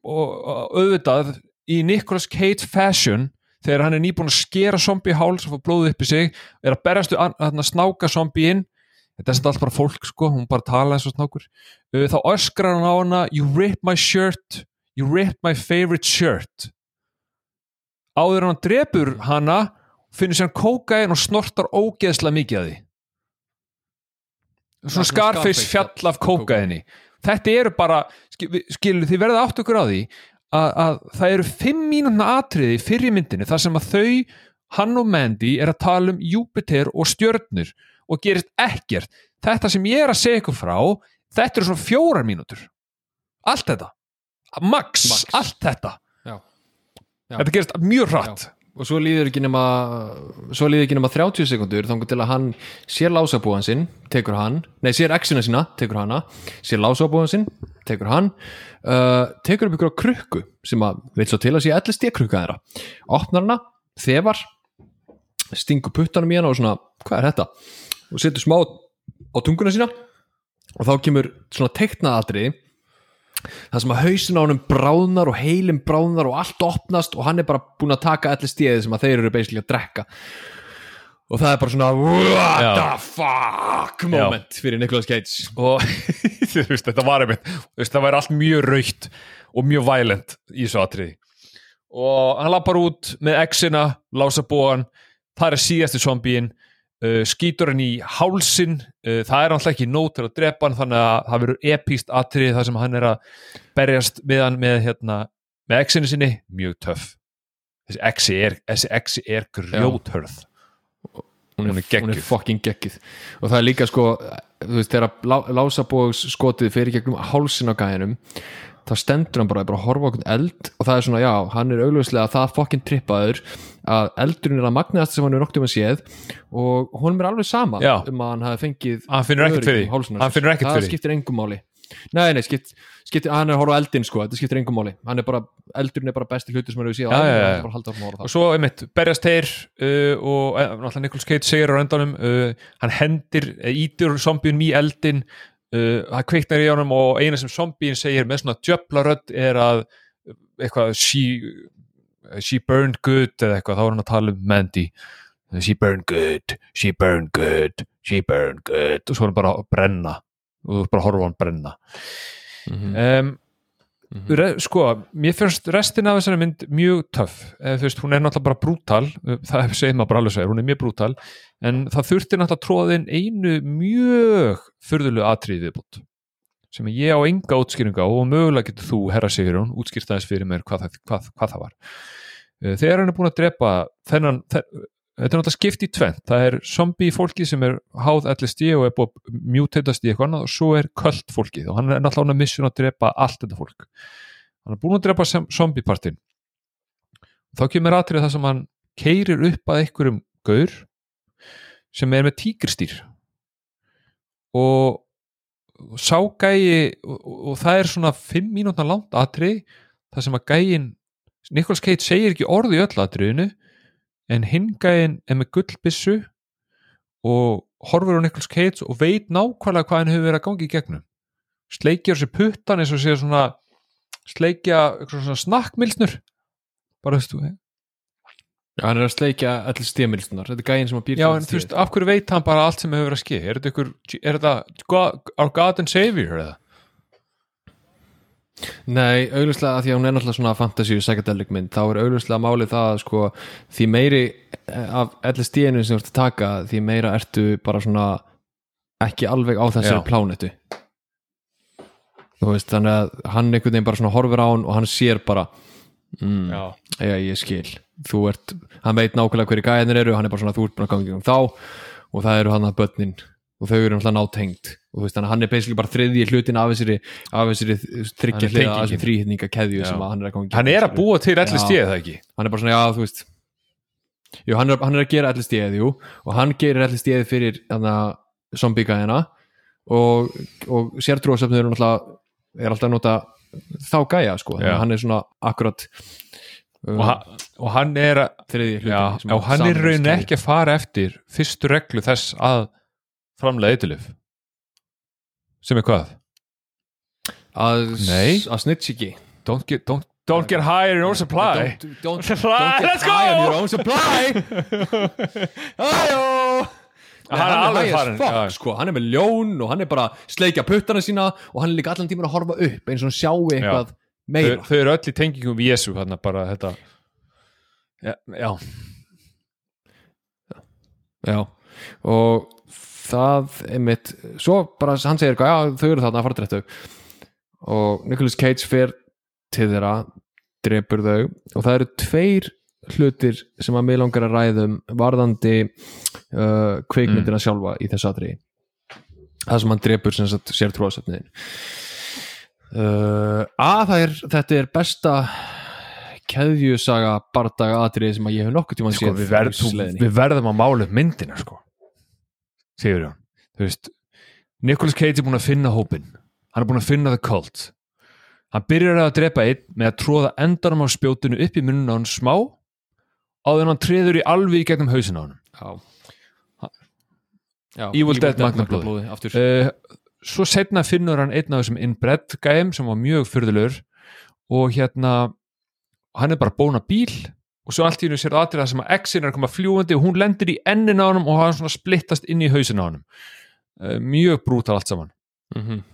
og, auðvitað í Nicolas Cage fashion þegar hann er nýbúin að skera zombie háls og fá blóðið upp í sig er að berjast við an- þarna snáka zombieinn þetta er sem allt bara fólk sko, hún bara tala eins og snákur. Uh, þá öskrar hann á hana you ripped my shirt. You ripped my favorite shirt. Áður en hann drepur hana finnur sér hann kókain og snortar ógeðslega mikið að því. Svona Scarface fjall af kókaini þetta eru bara, skil- skilur þið verða átt okkur á því að, að það eru fimm mínútna atriði fyrir myndinni þar sem að þau, hann og Mandy er að tala um Júpiter og stjörnur og gerist ekkert. Þetta sem ég er að segja ykkur frá þetta eru svona fjórar mínútur. Allt þetta. Max, Max. allt þetta. Já. Já. þetta gerist mjög hratt. Og svo líður ekki nema svo líður ekki nema 30 sekundur þannig til að hann sér lásabúan sinn tekur hann, nei sér exina sína tekur hana, sér lásabúan sinn tekur hann, uh, tekur upp ykkur á krukku sem að veit svo til að sé ellist ég krukka þeirra, opnar hana þefar, stingur puttanum í hana og svona, hvað er þetta og setur smá á tunguna sína. Og þá kemur svona teiknaðatriði það sem að hausin á honum bráðnar og heilin bráðnar og allt opnast og hann er bara búinn að taka allir stíðið sem að þeir eru basically að drekka. Og það er bara svona what Já. the fuck? Moment fyrir Nicolas Cage. Og þú veist, þetta var einmitt þú veist, það væri allt mjög raukt og mjög violent í þessu atriði. Og hann lappar út með exina, lása bóan það er síðasti zombíin uh, skýtur hann í hálsin uh, það er alltaf ekki nót til að drepa hann þannig að það verður epíst atriði þar sem hann er að berjast við hann með, hérna, með exinu sinni. Mjög töff. Þessi exi er, er grjóthörð. Hún er, Hún er er fucking geggjuð. Og það er líka sko þú veist þegar lá, lásabóðs skotið fyrir gegnum hálsin á gæðinum þá stendur hann bara, bara að horfa okkur eld og það er svona já, hann er augljóslega það fucking trippaður að eldurinn er að magnaðast sem hann er noktið með séð og honum er alveg sama Já. um að hann hafi fengið Hann finnur ekkert fyrir því. um það skiptir engum máli nei, nei, skipt, skiptir, hann er að horfa á eldin sko, þetta skiptir engum máli er bara, eldurinn er bara besti hlutur sem hann hefur á og það. svo einmitt berjast þeir uh, og uh, náttúrulega Nicolas Cage segir á röndanum uh, hann hendir, uh, ítur zombíunum í eldin uh, hann kveiknar í honum og eina sem zombíun segir með svona djöflarödd er að eitthvað she, she burned good eða eitthvað, þá er hann að tala um Mandy. She burned good, she burned good she burned good. Og svo er hann bara að brenna og þú ert bara að horfa hann brenna. Mhm, um, mhm. Re, sko, mér finnst restin af þessari mynd mjög töff, eða þú veist, hún er náttúrulega bara brútal, það segir maður bara alveg svo hún er mjög brútal, en það þurfti náttúrulega tróðin einu mjög furðulegu atriði viðbútt sem ég á enga útskýringa og mögulega getur þú, herra Sigurjón, útskýrt aðeins fyrir mér hvað, það- hvað, hvað það var. Eh, þegar hann er búin að drepa þennan, þe þetta er náttúrulega skipt í tvent það er zombie fólki sem er háð LSD og er búið að mutatast í eitthvað annað og svo er köld fólkið og hann er náttúrulega á mission að drepa allt þetta fólk. Hann er búin að drepa sem- zombie-partin þá kemur atrið það sem hann keirir upp að einhverjum gaur sem er með tígristýr og og sá gæi og, og, það er svona 5 mínútna langt atrið það sem að gæin Nicholas Cage segir ekki orð í öll atriðinu en hinn gæin er með gullbissu og horfur á Nicholas Cage og veit nákvæmlega hvað hann hefur verið að gangi í gegnum. Sleikjar sér puttan eins og sér svona sleikja svona snakkmilsnur bara þú veist hann er að sleikja allir stíðamilstunar þetta er gæinn sem að býr Já, en þú veist, af hverju veit hann bara allt sem hefur verið að ske? Er þetta ykkur, er þetta our God and Savior eða? Nei, auglustlega að því að hún er náttúrulega svona fantasy og psychedelic mynd, þá er auglustlega málið það að sko, því meiri eh, af LSD-inu sem þú ert að taka því meira ertu bara svona ekki alveg á þessari plánetu. Þú veist, þannig að hann einhvern veginn bara svona horfir á hann og hann sér bara mm, Já. ég skil. Þú ert, hann veit nákvæmlega hverju gæðinir eru hann er bara svona, þú ert að ganga um þá og það eru hann að börnin og þau eru náttúrulega nátengt og þú veist, hann er basically bara þriðji hlutin af þessari, þessari þryggja hliða af þessari þrýhitninga keðju sem hann er að ganga Hann er að búa til allir stíð, það ekki? hann er bara svona, já, þú veist jú, hann er, hann er að gera allir stíðið, jú. Og hann gerir allir stíðið fyrir zombie-gæðina og, og sértrúasöfnur er alltaf að nota þá gæja, sko, hann er svona akkurat Og, uh, hann, og hann er og hann er sameinast raun keðju. ekki að fara eftir fyrstu reglu þess að framlega eitthulif sem er hvað? að, að snitch ekki Don't get, don't, don't get high in your own supply. Don't, don't, Supply, don't get let's go! high on your own supply. Æjó Nei, Hann er hann er farinn, fuck já. sko, hann er með ljón og hann er bara sleikja puttana sína og hann er líka allan tíman að horfa upp eins og sjái eitthvað þau, meira. þau eru öll í tengingum við Jésu hann bara þetta Já, já. já, og það er mitt, svo bara hann segir eitthvað, já þau eru þarna að fara drættu og Nicolas Cage fer til þeirra, drepur þau og það eru tveir hlutir sem að mig langar að ræðum varðandi uh, kvikmyndina sjálfa í þessu atriði. Það sem hann drepur sem sagt sér tróðsöfniðin uh, að er þetta er besta keðjusaga bardaga atriði sem að ég hef nokkuð tíma Sko, við, verð, þú, við verðum að mála upp myndina sko. Sigur Jón þú veist, Nicolas Cage er búin að finna hópin hann er búin að finna the cult. Hann byrjar að drepa einn með að tróða endanum á spjótinu upp í munnuna á hann smá áður en hann treður í alveg í gegnum hausin á hann Evil Dead magnablóði. uh, svo setna finnur hann einn af þessum inbred gæm sem var mjög fyrðulegur og hérna hann er bara bóna bíl og svo allt í hennu sér aðrið það sem að X-in er að koma fljúandi og hún lendir í ennin á honum og hann svona splittast inn í hausin á honum. Uh, mjög brútal allt saman. Mm -hmm.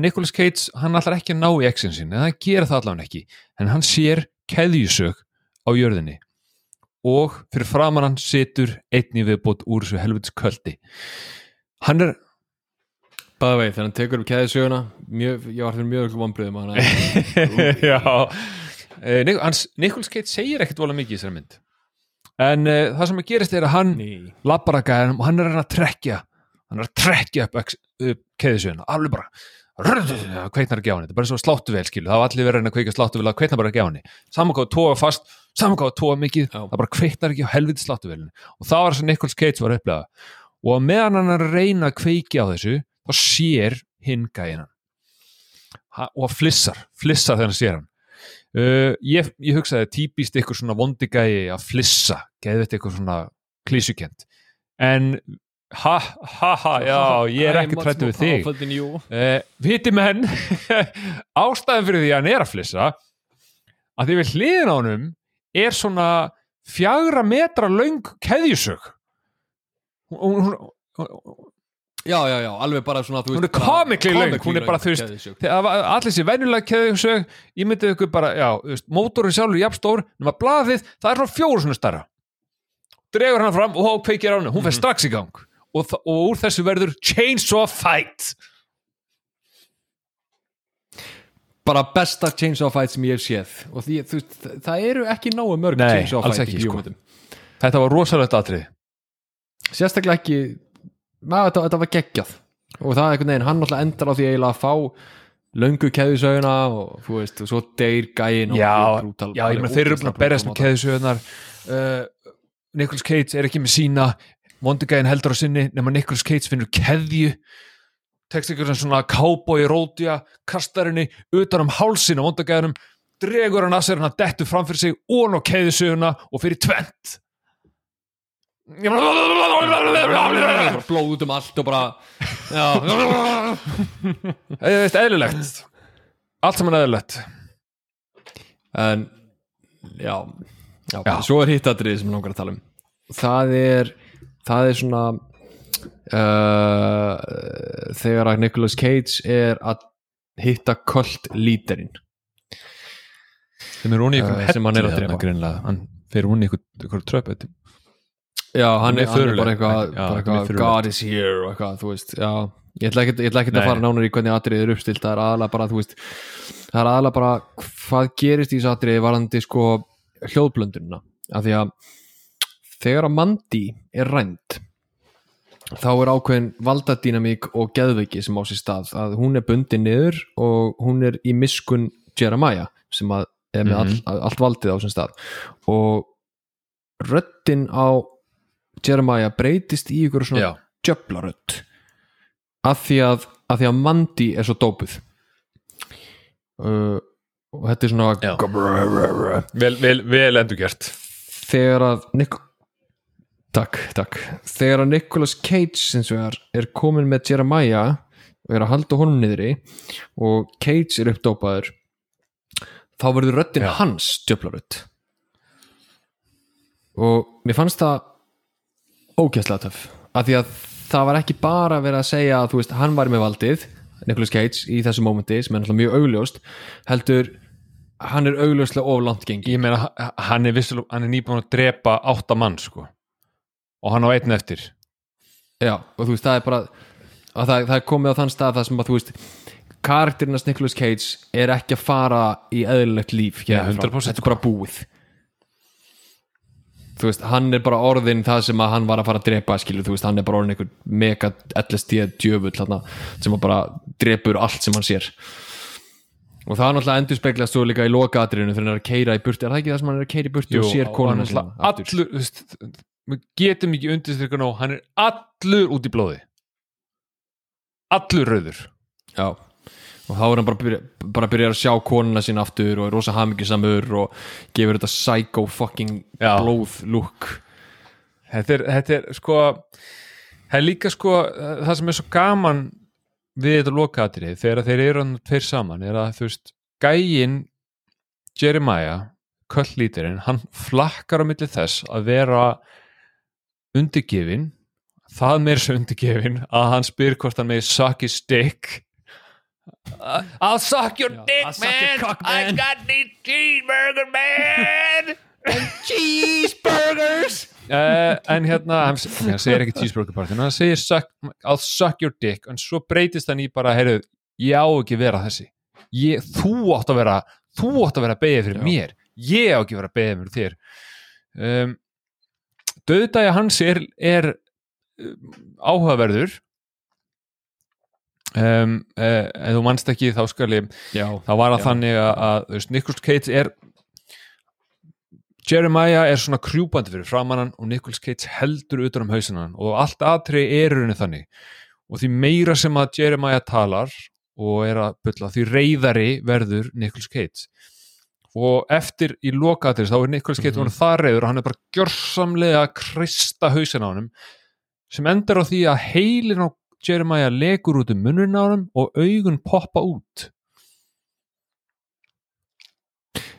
Nicolas Cage, hann ætlar ekki að ná í X-in sin en það gera það allavega ekki. En hann sér keðjusög á jörðinni. Og fyrir framan hann situr einni viðbót úr þessu helvits köldi hann er Bæða vei, þegar hann tekur upp keðjusöguna mjög, ég var fyrir mjög vombriðum hann Já hans, Nicholas Cage segir ekkert vola mikið í þessari mynd en uh, það sem að gerist er að hann lappar að og hann er að að trekkja hann er að trekkja upp, upp keðisöðuna alveg bara það kveitnar ekki á henni, þetta er bara svo sláttuvel skilu það var allir verið að að kveika sláttuvel að kveitnar bara ekki á henni samangáðu tóa fast, samangáðu tóa mikið Já. það bara kveitnar ekki á helviti sláttuvelinu og það var sem Nicholas Cage var að upplega og að meðan hann að reyna að kveiki á þessu þá sér hinn gæðinan og flissar, flissar þegar hann sér hann uh, ég, ég hugsaði típist ykkur svona vondigægi að flissa geðið ykkur svona klísukent en ha ha ha já, ég er ekki trættu við þig. uh, viti menn ástæðan fyrir því að hann er að flissa að því við hliðin á honum er svona fjagra metra löng keðjusög. Hún, hún, hún, Já, já, já, alveg bara svona hún er komikli comically hún er bara, þú veist, var allir sér venjulega keðjusög ég myndi ykkur bara, já, mótorinn sjálfur jafn stór, nema blaðið, það er svona fjóru svona starra dregur hann fram og kveikir á henni, hún fer strax í gang. Og, og úr þessu verður chainsaw fight. Bara besta chainsaw fight sem ég hef séð. Og því, þú veist, það- eru ekki náu mörg chainsaw fight í sko. bíómyndum þetta var rosalegt atrið sérstaklega ekki þetta, þetta var geggjað. Og það er einhvern veginn, hann náttúrulega endar á því eiginlega að fá löngu keðjusöguna og þú veist, og svo deyr gæin og já, brútal- já, ég meina þeir eru búin að berjast með keðjusögunar uh, Nicolas Cage er ekki með sína vondugæðin heldur á sinni nema Nicolas Cage finnur keðju tekst ykkur sem svona cowboy rótja kastar henni utan um hálsin á vondugæðinum dregur hann að sér hann að dettu fram fyrir sig og hann á keðjusöguna og fyrir tvent blóð út um allt og bara eða eðlilegt. Allt saman eðlilegt. En já. Já, Já. svo er hitt atriði sem ég langar að tala um. Það er það er svona uh, þegar að Nicolas Cage er að hitta kult líderinn þeim er í einhverjum Eh, sem hann er að drepa. hann fer hún í einhver, einhver tröp þetta- já, hann er, bara eitthvað. God is here og eitthvað, þú veist, já. Ég ætla ekki, ég ætla ekki að fara nánar í hvernig atriðið er uppstilt það er aðalega bara, þú veist það er aðalega bara hvað gerist í þessu atriði varandi sko hljóðblöndunina. Af því að þegar að Mandy er rænd þá er ákveðin valdadýnamík og geðveiki sem á sér stað. Að hún er bundin niður og hún er í miskun Jeremiah sem að er með Mhm. all, allt valdið á sem stað. Og röddin á Jeremiah breytist í ykkur svona Já. djöflarödd. Að því að, að því að Mandy er svo dópuð. Uh, og þetta er svona vel, vel, vel endur gert þegar að Nik takk, takk. Þegar að Nicolas Cage vegar er komin með Jeremiah og er að halda honum niðri og Cage er uppdópaður þá verður röddin Já. hans djöflarödd. Og mér fannst það ógæslega töff. Af því að það var ekki bara verið að segja að þú veist, hann var með valdið Nicolas Cage í þessu mómenti sem er náttúrulega mjög augljóst heldur, hann er augljóslega of langt gengi ég meina hann er er nýbúin að drepa átta mann sko. Og hann á einn eftir. Já, og þú veist, það er bara að það, það er komið á þann stað það sem að þú veist karakterinast Nicolas Cage er ekki að fara í eðlilegt líf. 100% þetta er bara búið þú veist, hann er bara orðin það sem að hann var að fara að drepa skilur, þú veist, hann er bara orðin einhver mega LSD djöfull þarna, sem að bara drepur allt sem hann sér. Og það er náttúrulega endur speglast svo líka í lokaadrinu þegar hann er að keira í burtu, er það ekki það sem hann er að keira í burtu og sér og hann allur þú veist, við getum ekki undirstrykka nóg hann er allur út í blóði. Allur rauður. Já og þá er hann bara, að byrja, bara að byrja að sjá konuna sín aftur og er rosa hamingjusamur og gefur þetta psycho fucking Já. blóð look þetta er, þetta er sko það er líka sko það sem er svo gaman við þetta lokaðrið þegar þeir eru hann tveir saman er að þú veist gæin Jeremiah köllítirinn, hann flakkar á milli þess að vera undirgefin það meir svo undirgefin að hann spyr hvort hann með suck his dick I'll suck your dick I'll suck man. your cock, I man. got these cheeseburger man. Cheeseburgers. Uh, en hérna hann, hann segir ekki cheeseburger party hann segir suck, I'll suck your dick. En svo breytist hann í bara heyrðu, ég á ekki vera þessi. Ég, þú átt að vera þú átt að vera beigja fyrir Já. mér. Ég á ekki að vera beigja fyrir þér. Um, döðdæja hans er, er um, áhugaverður um, uh, en þú manst ekki þá skal ég Já, þá var það Já. þannig að, að veist, Nicholas Cage er Jeremiah er svona krjúpandi fyrir framannan og Nicholas Cage heldur utan um hausinan og allt aðtrið er rauninni þannig og því meira sem að Jeremiah talar og er að bylla því reyðari verður Nicholas Cage og eftir í lokaðrið þá er Nicholas Cage mm Mhm. það reyður og hann er bara gjörsamlega að krista hausin á honum sem endar á því að heilin á Jeremiah legur út um munnin á honum og augun poppa út.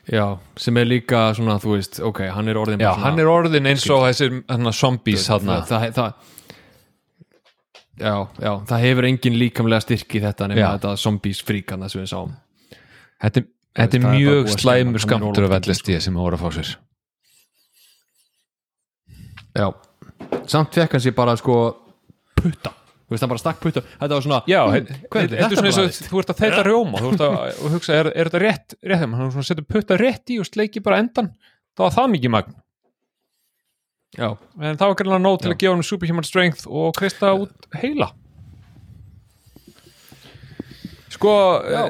Já, sem er líka svona, þú veist, ok, hann er orðin Já, hann er orðin eins og þessir zombies hann Já, já, það hefur engin líkamlega styrk í þetta nema þetta zombies fríkan sem við sáum. Þetta, þetta er mjög slæmur hann skamtur af orðinn, LSD sem voru að fá sér. Já, samt fekk hann sér bara sko putta, þú veist, hann bara stakk putta Þetta var svona, Já, "Hm, þetta hvað er er þetta svona eins og bragðið?" þú ert að þeita rjóma þú ert að og hugsa, er, er þetta rétt, rétt þeim hann svona setur putta rétt í og sleiki bara endan þá var það mikið magn Já, en það var greinlega nóg til Já. að gefa hann superhuman strength og kreista út heila Sko Já.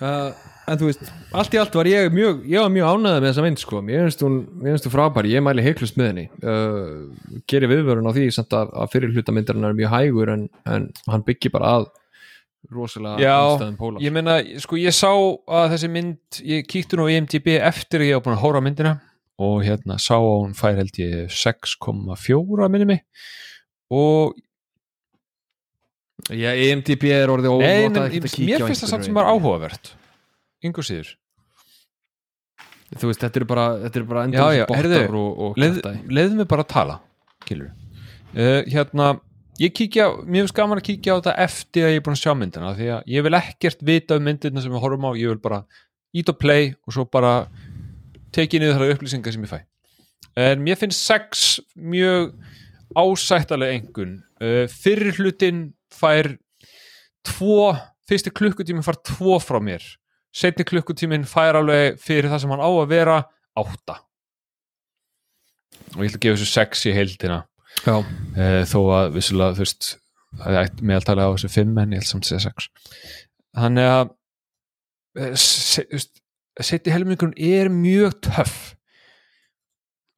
uh, en þú veist allt í allt var ég mjög, ég var mjög ánægð með þessa mynd sko, mér finnst hún, mér finnst hún frábær. Ég mæli heiklust með henni. Uh, gerir viðvörun á því samt að, að fyrir hluta myndarinn er mjög hægur en, en hann byggir bara að rosalega Já, andstæðum pólar. ég meina, sko ég sá að þessi mynd, ég kíkti nú á IMDb eftir að ég var búin að hóra myndina og hérna sá að hún fær held ég 6,4 minni mig. Og Já, EMDB er orðið ekkert að mér kíkja á finnst það samt sem var IMDb. áhugavert yngur síður. Þú veist, þetta er bara, þetta er bara Já, endur já, bottar heyrðu, og, og kjaftaði. leiðum við bara að tala kilur uh, hérna, ég kíkja mér finnst gaman að kíkja á þetta eftir að ég er búin að sjá myndina því að ég vil ekkert vita um myndina sem við horfum á, ég vil bara ít og play og svo bara tekið niður þar upplýsingar sem ég fæ. En mér finnst sex mjög ásættalega engun uh, fyrir hlutin fær tvo, fyrsti klukkutíminn fær tvo frá mér setni klukkutíminn fær alveg fyrir það sem hann á að vera átta. Og ég ætla að gefa þessu sex í heildina. Já, uh, þó að vissulega þú veist það er meðaltalið á þessu fimm en ég ætla samt að segja sex. Þannig að uh, se, setni helmingurinn er mjög töff.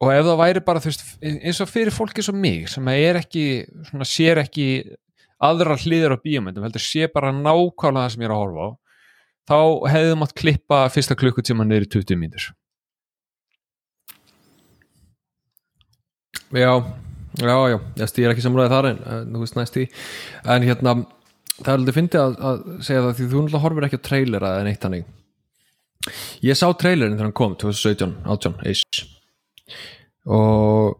Og ef það væri bara þú veist, eins og fyrir fólki svo mig sem er ekki, svona, sér ekki aðra hliðar á bíómyndum heldur sé bara nákvæmlega það sem ég er að horfa á þá hefði mátt klippa fyrsta klukkutíma niður í 20 mínútur. Já, já, já. Ég er ekki samræðið þar en þú veist næst í en hérna, það er alveg fyndið að, að segja það því þú náttúrulega horfir ekki á trailera en eitt hannig ég sá trailerin þegar hann kom 2017, 18, ish. Og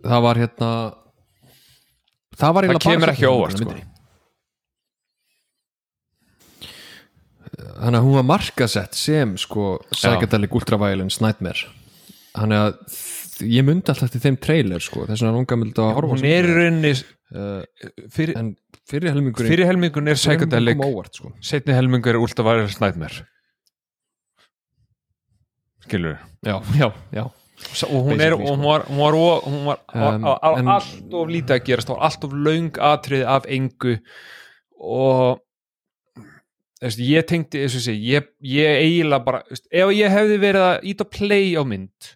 það var hérna það var það eiginlega bara kemur ekki óvart sko. Þannig að hún var markasett sem sko psychedelic ultraviolence nightmare. Þannig að ég myndi alltaf til þeim trailer sko þess vegna langar mig að horfa hún er rauninni uh, fyrir, en fyrir helmingurinn fyrir helmingun er psychedelic. sko. Setni helmingur er ultravirus nightmare. Skilur já, já, já. Og hún er, og hún var hún var, hún var, hún var Um, á, á, en- allt of lítið að gerast allt of löng atriði af engu. Og ég tengdi og sé, ég, ég eiginlega bara, veist, ef ég hefði verið að ít að play á mynd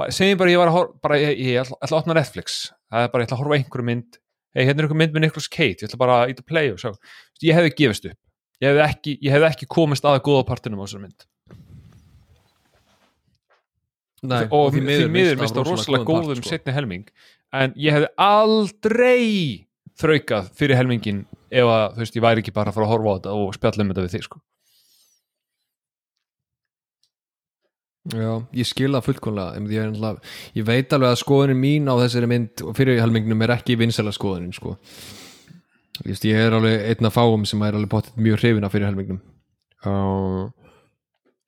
bara- segjum bara ég var að horfa bara, ég, ég ætla, ætla að opna Netflix. Það er bara, ég ætla að horfa einhverju mynd. Hey, hérna er einhver mynd með Nicolas Cage, ég ætla bara að ít að play og ég hefði gefist upp. Ég hefði ekki, ég hefði ekki komist að góða partinum á þessari mynd. Nei, og því miður mist á rosalega góðum sko. setni helming. En ég hefði aldrei þraukað fyrir helmingin ef að, þú veist, ég væri ekki bara að fara að horfa á þetta og spjalla um þetta við þig, sko. Já, ég skil það fullkomlega. Em, ég, er ég veit alveg að skoðunin mín á þessari mynd og fyrir helmingnum er ekki vinsæla skoðunin sko. ég, er alveg einn af fáum sem er alveg potið mjög hrifina fyrir helmingnum uh,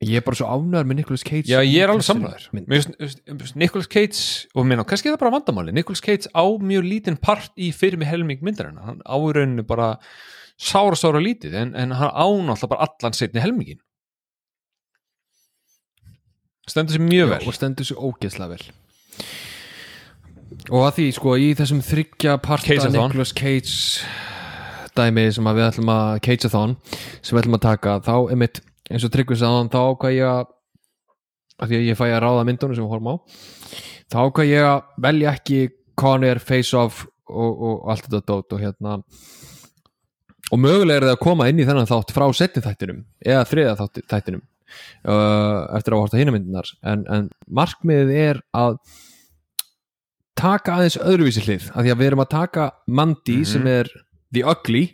ég er bara svo ánæður með Nicolas Cage Já, ég er alveg samræður Nicolas Cage og minna, kannski er það bara vandamáli. Nicolas Cage á mjög lítinn part í fyrir mig helming myndarinnar. Hann á í rauninu bara sára sára lítið en, en hann ánáttúrulega bara allan setni helmingin stendur sér mjög Já, vel. og stendur svo ógeðslega vel. Og að því sko í þessum þryggja parta. Nicolas Cage dæmi sem við ætlum að Cage-a-thon sem við ætlum að taka þá einmitt eins og tryggvis aðan þá ákvað ég að að því að ég fæ að ráða myndunum sem við horfum á þá ákvað ég að velja ekki Conner, Face Off og, og allt þetta dót og hérna og mögulega er það að koma inn í þennan þátt frá setni þættinum eða þriða þátt, þættinum uh, eftir að horta hinamyndinar en, en markmiðið er að taka aðeins öðruvísi hlið af því að við erum að taka Mandy Mhm. sem er The Ugly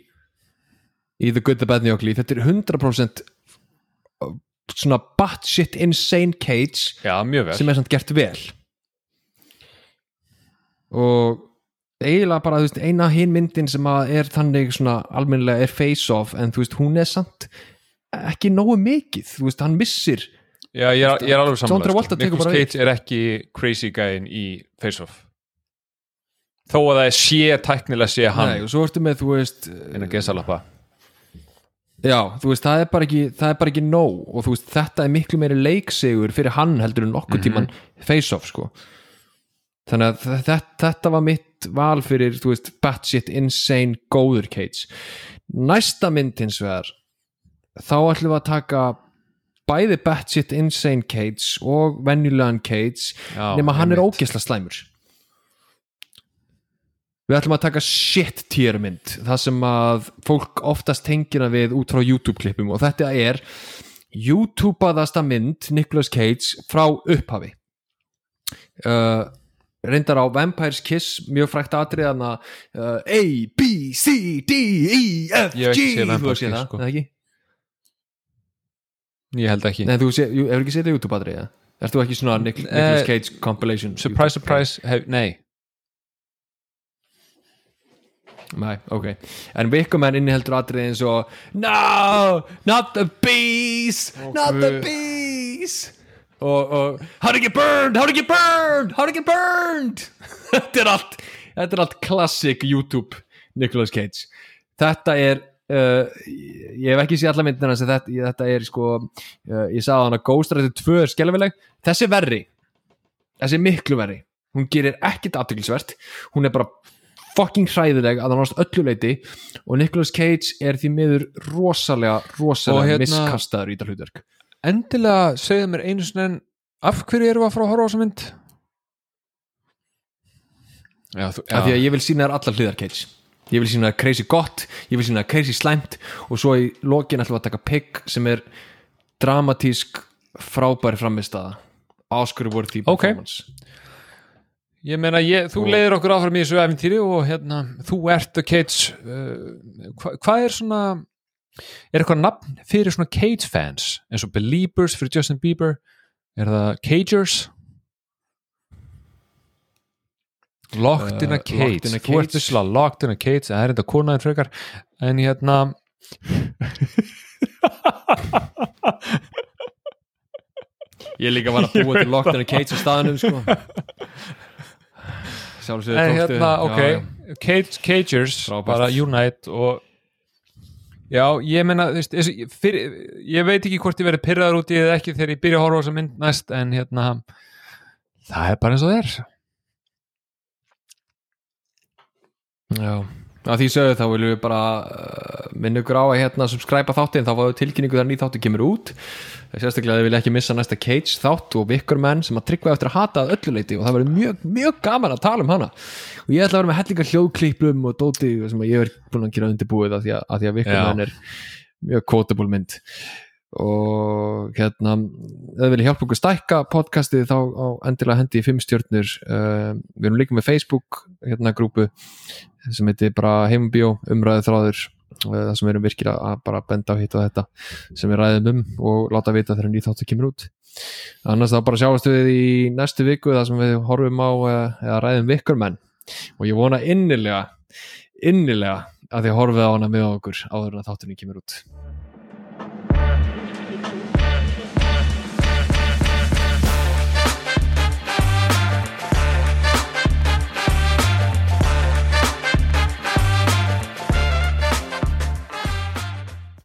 í The Good, The Bad, The Ugly þetta er 100% svona batshit insane cage Já, sem er samt gert vel. Og eiginlega bara þú veist, eina hinn myndin sem að er þannig svona almennilega er face off en þú veist hún er samt ekki nógu mikið, þú veist hann missir Já, ég er, ég er alveg samanlega sko. Nicolas Cage er ekki crazy guyinn í Face Off. Þó að það er sé tæknilega sé hann Nei, og svo ertu með þú veist en að gesa lappa já, þú veist það er bara ekki er bara ekki nóg og þú veist þetta er miklu meiri leiksegur fyrir hann heldur en nokkuð tíman face off sko. Þannig að þetta, þetta var mitt val fyrir, þú veist, batshit insane góður Cage næsta mynd hins vegar þá ætlum við að taka bæði batshit insane Cage og venjulegan Cage nema hann er einmitt. ógesla slæmur við ætlum að taka shit tier mynd það sem að fólk oftast tengina við út frá YouTube klippum og þetta er YouTubeaðasta mynd Nicolas Cage frá upphafi uh, reyndar á Vampire's Kiss mjög frækt atriðana uh, A, B, C, D, E, F, Ég hef G ekki séð þú Vampire's Kiss, það, sko. ekki? ég held ekki Nei, þú sé, hefur ekki setið YouTube-atrið ja? Ert þú ekki svona Nic Nicolas Eh, Cage compilation surprise, YouTube? surprise, hef, nei Nei, ok. En Wickerman inniheldur atrið eins og No, not the bees Not the bees. Og, og How to get burned, how to get burned How to get burned Þetta er allt Þetta er allt classic YouTube Nicolas Cage. Þetta er uh, ég hef ekki séð alla myndina sem þetta, þetta er sko uh, ég sagði hann að Ghost Rider 2 er skelfileg. Þessi er verri. Þessi miklu verri. Hún gerir ekkit aftöklisvert hún er bara fucking hræðileg að hann ást öllu leiti og Nicolas Cage er því miður rosalega, rosalega hérna- miskastaður í þetta hlutverk. Endilega segðu mér einu sinni en af hverju við að fara að horfa á þessa mynd? Já, þú, af því að ég vil sína þér allar hliðar Cage. Ég vil sína þér crazy gott, ég vil sína þér crazy slæmt og svo í lokin ætlum við að taka pick sem er dramatísk frábæri framistaða Oscar worthy performance Ég meina, ég, þú Og- leiðir okkur áfram í þessu eventýri og hérna, þú ert Cage uh, hva, hvað er svona er eitthvað nafn fyrir svona Cage fans? Eins og Beliebers fyrir Justin Bieber? Er það Cagers? Locked in a Uh, Cage. a þú ert Cage. visslega Locked in a Cage. Það er þetta konaðin frekar. En hérna ég líka var að búa til Locked in a Cage á staðanum sko sjálfsögðu en tókstu hérna, ok já, já. Cage, Cagers, Frábært. bara Unite og já, ég fyrir, ég veit ekki hvort ég verið pyrraður út í eða ekki þegar ég byrja að horfa á þessa mynd næst en hérna það er bara eins og það er Já, að því sögðu þá viljum við bara uh, minna ykkur á að hérna subscribe þáttin þá fáðu tilkynningu þegar ný þáttu kemur út sérstaklega að þið vilja ekki missa næsta Cage þátt og vikkur menn sem að tryggva eftir að hata að öllu leiti og það verður mjög, mjög gaman að tala um hana. Og ég ætla að vera með hellingar hljóðkliplum og dóti sem að ég er búin að gera undirbúið að því að, að, því að vikkur menn er mjög quotable mynd. Og hérna ef þið vilja hjálpa okkur stækka podcastið þá á endilega hendi í fimm stjörnur. Uh, við erum líka með Facebook hérna grúpu sem heitir bara heimabíó umræðu þráður það sem við erum virkilega að bara benda á hitt og þetta sem við ræðum um og láta vita þegar nýð þáttu kemur út. Annars þá bara sjáumst við í næstu viku það sem við horfum á uh, eða ræðum vikurmenn og ég vona innilega innilega að þið horfið á hana með okkur áður en þáttunni kemur út